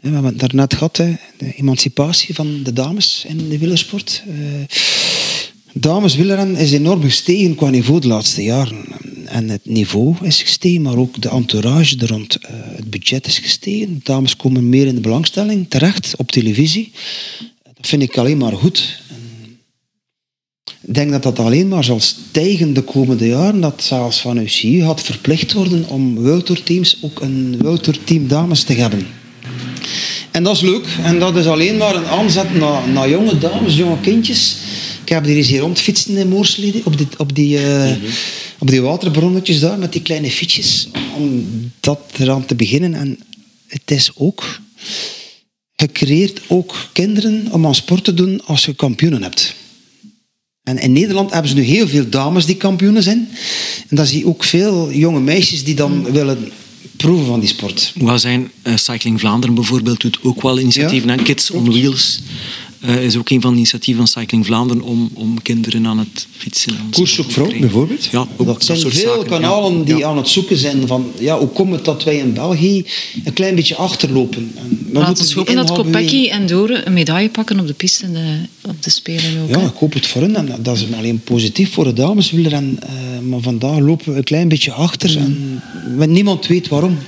We hebben het daarnet gehad, hè, de emancipatie van de dames in de wielersport. Eh, Dameswielrennen is enorm gestegen qua niveau de laatste jaren. En het niveau is gestegen, maar ook de entourage er rond. eh, het budget is gestegen. Dames komen meer in de belangstelling, terecht, op televisie. Dat vind ik alleen maar goed. Ik denk dat dat alleen maar zal stijgen de komende jaren. Dat zelfs van UCI gaat verplicht worden om World ook een World Team dames te hebben. En dat is leuk. En dat is alleen maar een aanzet naar, naar jonge dames, jonge kindjes. Ik heb er eens hier rondfietsen in Moorsleden, op die, op die, eh, op die waterbronnetjes daar, met die kleine fietsjes. Om dat eraan te beginnen. En het is ook... Je creëert ook kinderen om aan sport te doen als je kampioenen hebt. En in Nederland hebben ze nu heel veel dames die kampioenen zijn. En dan zie je ook veel jonge meisjes die dan willen proeven van die sport. Wat zijn eh, Cycling Vlaanderen bijvoorbeeld doet ook wel initiatieven aan Kids on Wheels. Uh, is ook een van de initiatieven van Cycling Vlaanderen om, om kinderen aan het fietsen. Koers op vrouw bijvoorbeeld? Ja, ook dat, zijn veel zaken. kanalen die aan het zoeken zijn van ja, hoe komt het dat wij in België een klein beetje achterlopen. En Laten we hopen dat Kopecky en Dore een medaille pakken op de piste de, op de Spelen ook. Ja, ik hoop het voor hen. En dat is alleen positief voor de dameswielrennen. Uh, maar vandaag lopen we een klein beetje achter en niemand weet waarom.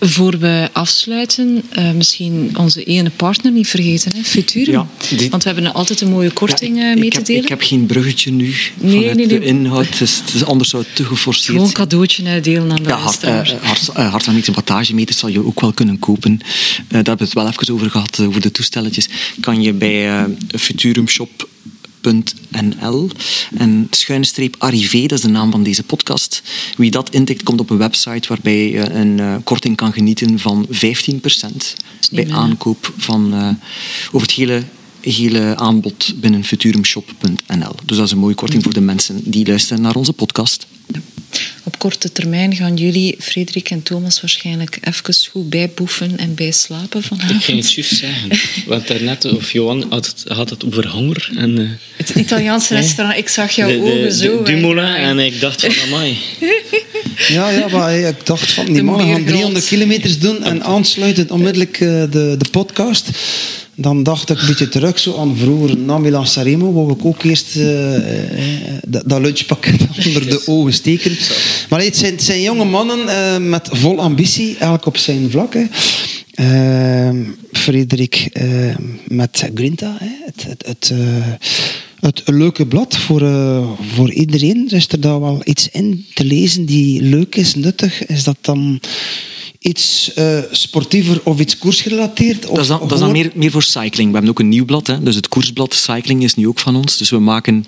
Voor we afsluiten, uh, misschien onze ene partner niet vergeten, hè? Futurum. Ja, Want we hebben altijd een mooie korting ja, mee te delen. Ik heb geen bruggetje nu nee, vanuit nee, nee. de inhoud, dus, dus anders zou het te geforceerd Gewoon een cadeautje uitdelen aan de ja, hart, uh, hart, uh, zal je ook wel kunnen kopen. Uh, daar hebben we het wel even over gehad, over de toestelletjes. Kan je bij Futurum Shop .nl en schuine streep arrivé, dat is de naam van deze podcast. Wie dat intikt, komt op een website waarbij je een uh, korting kan genieten van 15% bij aankoop van uh, over het hele hele aanbod binnen futurumshop.nl. Dus dat is een mooie korting voor de mensen die luisteren naar onze podcast. Op korte termijn gaan jullie, Frederik en Thomas, waarschijnlijk even goed bijboeven en bijslapen vanavond. Ik ging het juist zeggen. Want daarnet, of Johan had het, had het over honger. En, uh, het Italiaanse restaurant, ik zag jouw de, ogen zo. De, Dumoulin, en ik dacht van, amai. Ja, ja, maar ik dacht van, die mannen gaan 300 kilometers doen en aansluiten onmiddellijk uh, de, de podcast dan dacht ik een beetje terug zo aan vroeger. Na Milan Saremo wou ik ook eerst uh, dat, dat lunchpakket onder de ogen steken. Maar het zijn, het zijn jonge mannen uh, met vol ambitie, elk op zijn vlak. Hè. Uh, Frederik met Grinta, hè. het, het, het, het leuke blad voor, voor iedereen. Is er daar wel iets in te lezen die leuk is, nuttig? Is dat dan iets uh, sportiever of iets koersgerelateerd? Of dat is dan, dat is dan meer, meer, voor cycling. We hebben ook een nieuw blad, hè? dus het koersblad Cycling is nu ook van ons. Dus we maken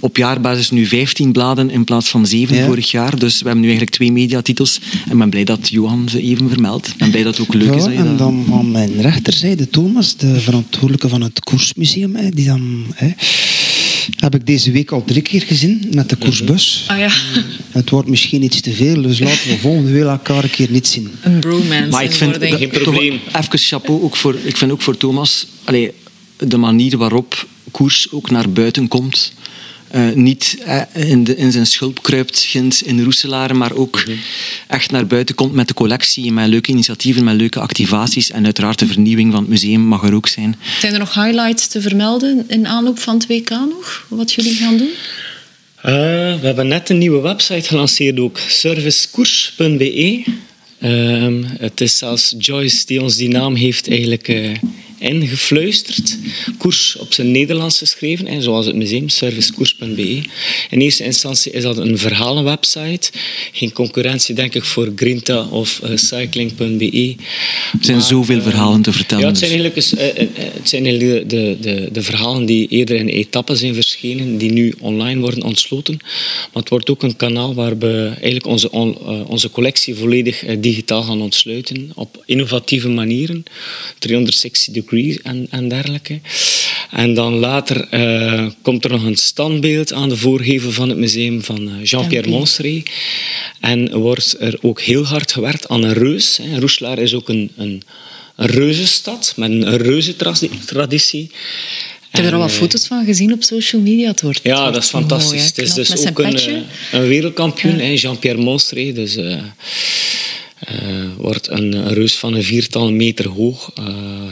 op jaarbasis nu 15 bladen in plaats van 7 vorig jaar. Dus we hebben nu eigenlijk twee mediatitels. En ik ben blij dat Johan ze even vermeldt. Ik ben blij dat het ook leuk ja, is. En dan aan mijn rechterzijde Thomas, de verantwoordelijke van het Koersmuseum. Hè, die dan... Hè, heb ik deze week al drie keer gezien met de koersbus. Ah, ja. Het wordt misschien iets te veel, dus laten we volgende week elkaar een keer niet zien. Een bromance. Maar ik vind geen probleem. Even chapeau ook voor, ik vind ook voor Thomas, allee, de manier waarop koers ook naar buiten komt. Uh, niet uh, in, de, in, zijn schulp kruipt ginds in Roeselare, maar ook -hmm. echt naar buiten komt met de collectie, met leuke initiatieven, met leuke activaties. En uiteraard de vernieuwing van het museum mag er ook zijn. Zijn er nog highlights te vermelden in aanloop van het WK nog, wat jullie gaan doen? Uh, we hebben net een nieuwe website gelanceerd ook, servicekoers.be. Ehm, het is zelfs Joyce die ons die naam heeft eigenlijk ingefluisterd. Koers op zijn Nederlands geschreven, hè, zoals het museum, servicekoers.be. In eerste instantie is dat een verhalenwebsite. Geen concurrentie, denk ik, voor Grinta of uh, cycling.be. Er zijn zoveel verhalen te vertellen. Ja, het zijn dus. eigenlijk, uh, uh, het zijn eigenlijk de, de, de, verhalen die eerder in etappen zijn verschenen, die nu online worden ontsloten. Maar het wordt ook een kanaal waar we eigenlijk onze, onze collectie volledig digitaal gaan ontsluiten, op innovatieve manieren. 360 en, en dergelijke. En dan later uh, komt er nog een standbeeld aan de voorgevel van het museum van eh, Jean-Pierre Monsteret. En wordt er ook heel hard gewerkt aan een reus. Roeslaar is ook een, een, een reuzenstad met een reuzentraditie. Ik heb er al wat eh, foto's van gezien op social media. Het wordt, ja, dat is fantastisch. het is dus ook een, een, wereldkampioen, Jean-Pierre Monsteret. Dus, uh, uh, wordt een, een, reus van een viertal meter hoog. Uh,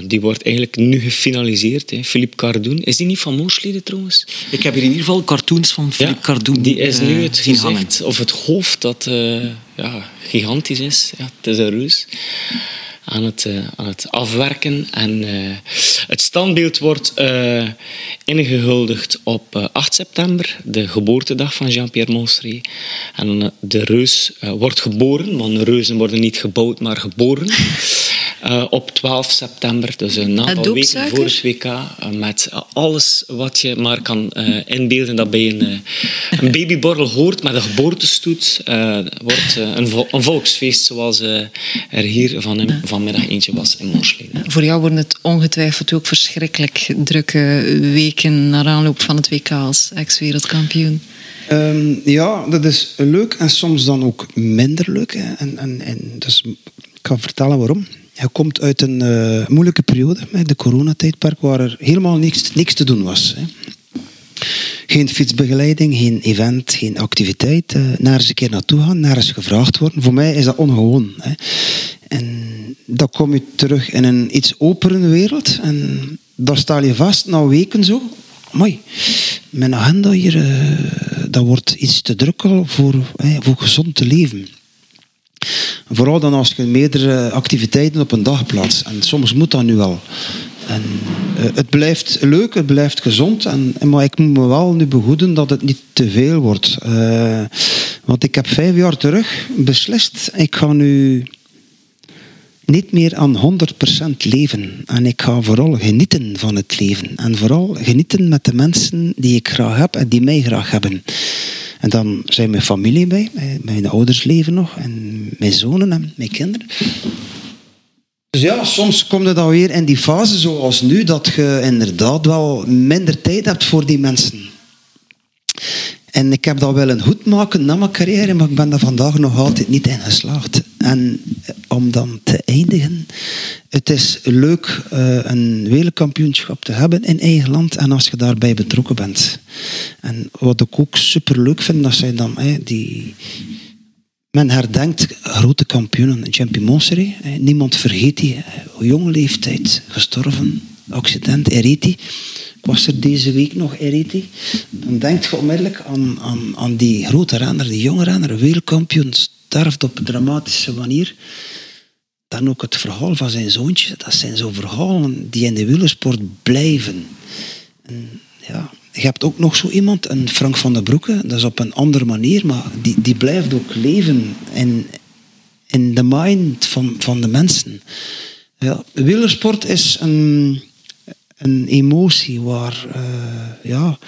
die wordt eigenlijk nu gefinaliseerd. Hè. Philippe Cardoen. Is die niet van Moorsleden trouwens? Ik heb hier in ieder geval cartoons van Philippe ja, Cardoen Die is nu het gezicht, of het hoofd dat ja, gigantisch is. Ja, het is een reus aan het, uh, aan het afwerken. En uh, het standbeeld wordt uh, ingehuldigd op 8 september, de geboortedag van Jean-Pierre Monsteret. En de reus wordt geboren, want reuzen worden niet gebouwd, maar geboren. Uh, op 12 september, dus een aantal weken voor het WK, uh, met alles wat je maar kan uh, inbeelden dat bij een, een babyborrel hoort met een geboortestoet, wordt een, vo een, volksfeest zoals er hier van, vanmiddag eentje was in Moorsleden. Voor jou worden het ongetwijfeld ook verschrikkelijk drukke weken naar aanloop van het WK als ex-wereldkampioen. Um, ja, dat is leuk en soms dan ook minder leuk. En, en, en dus ik kan vertellen waarom. Je komt uit een uh, moeilijke periode, de coronatijdperk, waar er helemaal niks, niks te doen was. Hè. Geen fietsbegeleiding, geen event, geen activiteit. Uh, naar eens een keer naartoe gaan, naar eens gevraagd worden. Voor mij is dat ongewoon. Hè. En dan kom je terug in een iets openere wereld. En daar sta je vast na weken zo. Mooi. Mijn agenda hier, uh, dat wordt iets te druk voor, voor gezond te leven. Vooral dan als je meerdere activiteiten op een dag plaatst. En soms moet dat nu wel. En, uh, het blijft leuk, het blijft gezond. En, maar ik moet me wel nu behoeden dat het niet te veel wordt. Uh, want ik heb vijf jaar terug beslist, ik ga nu niet meer aan 100% leven. En ik ga vooral genieten van het leven. En vooral genieten met de mensen die ik graag heb en die mij graag hebben. En dan zijn mijn familie bij, mijn ouders leven nog, en mijn zonen en mijn kinderen. Dus ja, soms kom je dan weer in die fase zoals nu, dat je inderdaad wel minder tijd hebt voor die mensen. En ik heb dat wel een goed maken na mijn carrière, maar ik ben daar vandaag nog altijd niet in geslaagd. En eh, om dan te eindigen, het is leuk uh, een wereldkampioenschap te hebben in eigen land en als je daarbij betrokken bent. En wat ik ook super leuk vind, dat zijn dan die. Men herdenkt grote kampioenen, Champion Monseré. Niemand vergeet die. Jonge leeftijd, gestorven, accident, Eriti was er deze week nog Eriti. Dan denk je onmiddellijk aan, aan, aan die grote renner, die jonge renner, wereldkampioen, sterft op een dramatische manier. Dan ook het verhaal van zijn zoontje. Dat zijn zo verhalen die in de wielersport blijven. En ja, je hebt ook nog zo iemand, een Frank van der Broeke, dat is op een andere manier, maar die, die blijft ook leven in, in de mind van, van de mensen. Ja, wielersport is een een emotie waar, uh, ja,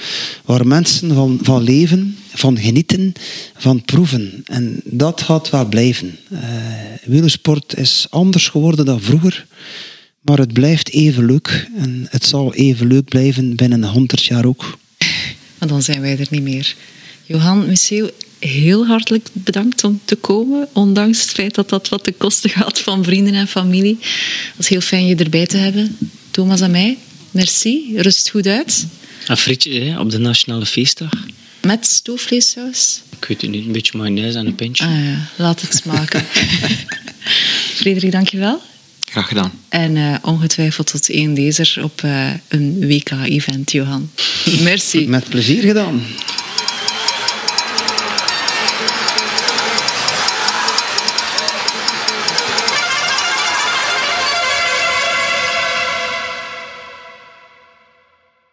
waar mensen van, van leven, van genieten, van proeven. En dat gaat wel blijven. Uh, wielersport is anders geworden dan vroeger, maar het blijft even leuk. En het zal even leuk blijven binnen 100 jaar ook. Maar dan zijn wij er niet meer. Johan Museeuw, heel hartelijk bedankt om te komen, ondanks het feit dat dat wat de kosten gaat van vrienden en familie. Het was heel fijn je erbij te hebben. Thomas en mij. Merci, rust goed uit. Een frietje hè, op de Nationale Feestdag. Met stoofvleessaus? Ik weet het niet, een beetje mayonaise en een pintje. Ah ja, laat het smaken. Frederik, dankjewel. Graag gedaan. En uh, ongetwijfeld tot één lezer op uh, een WK-event, Johan. Merci. Met plezier gedaan.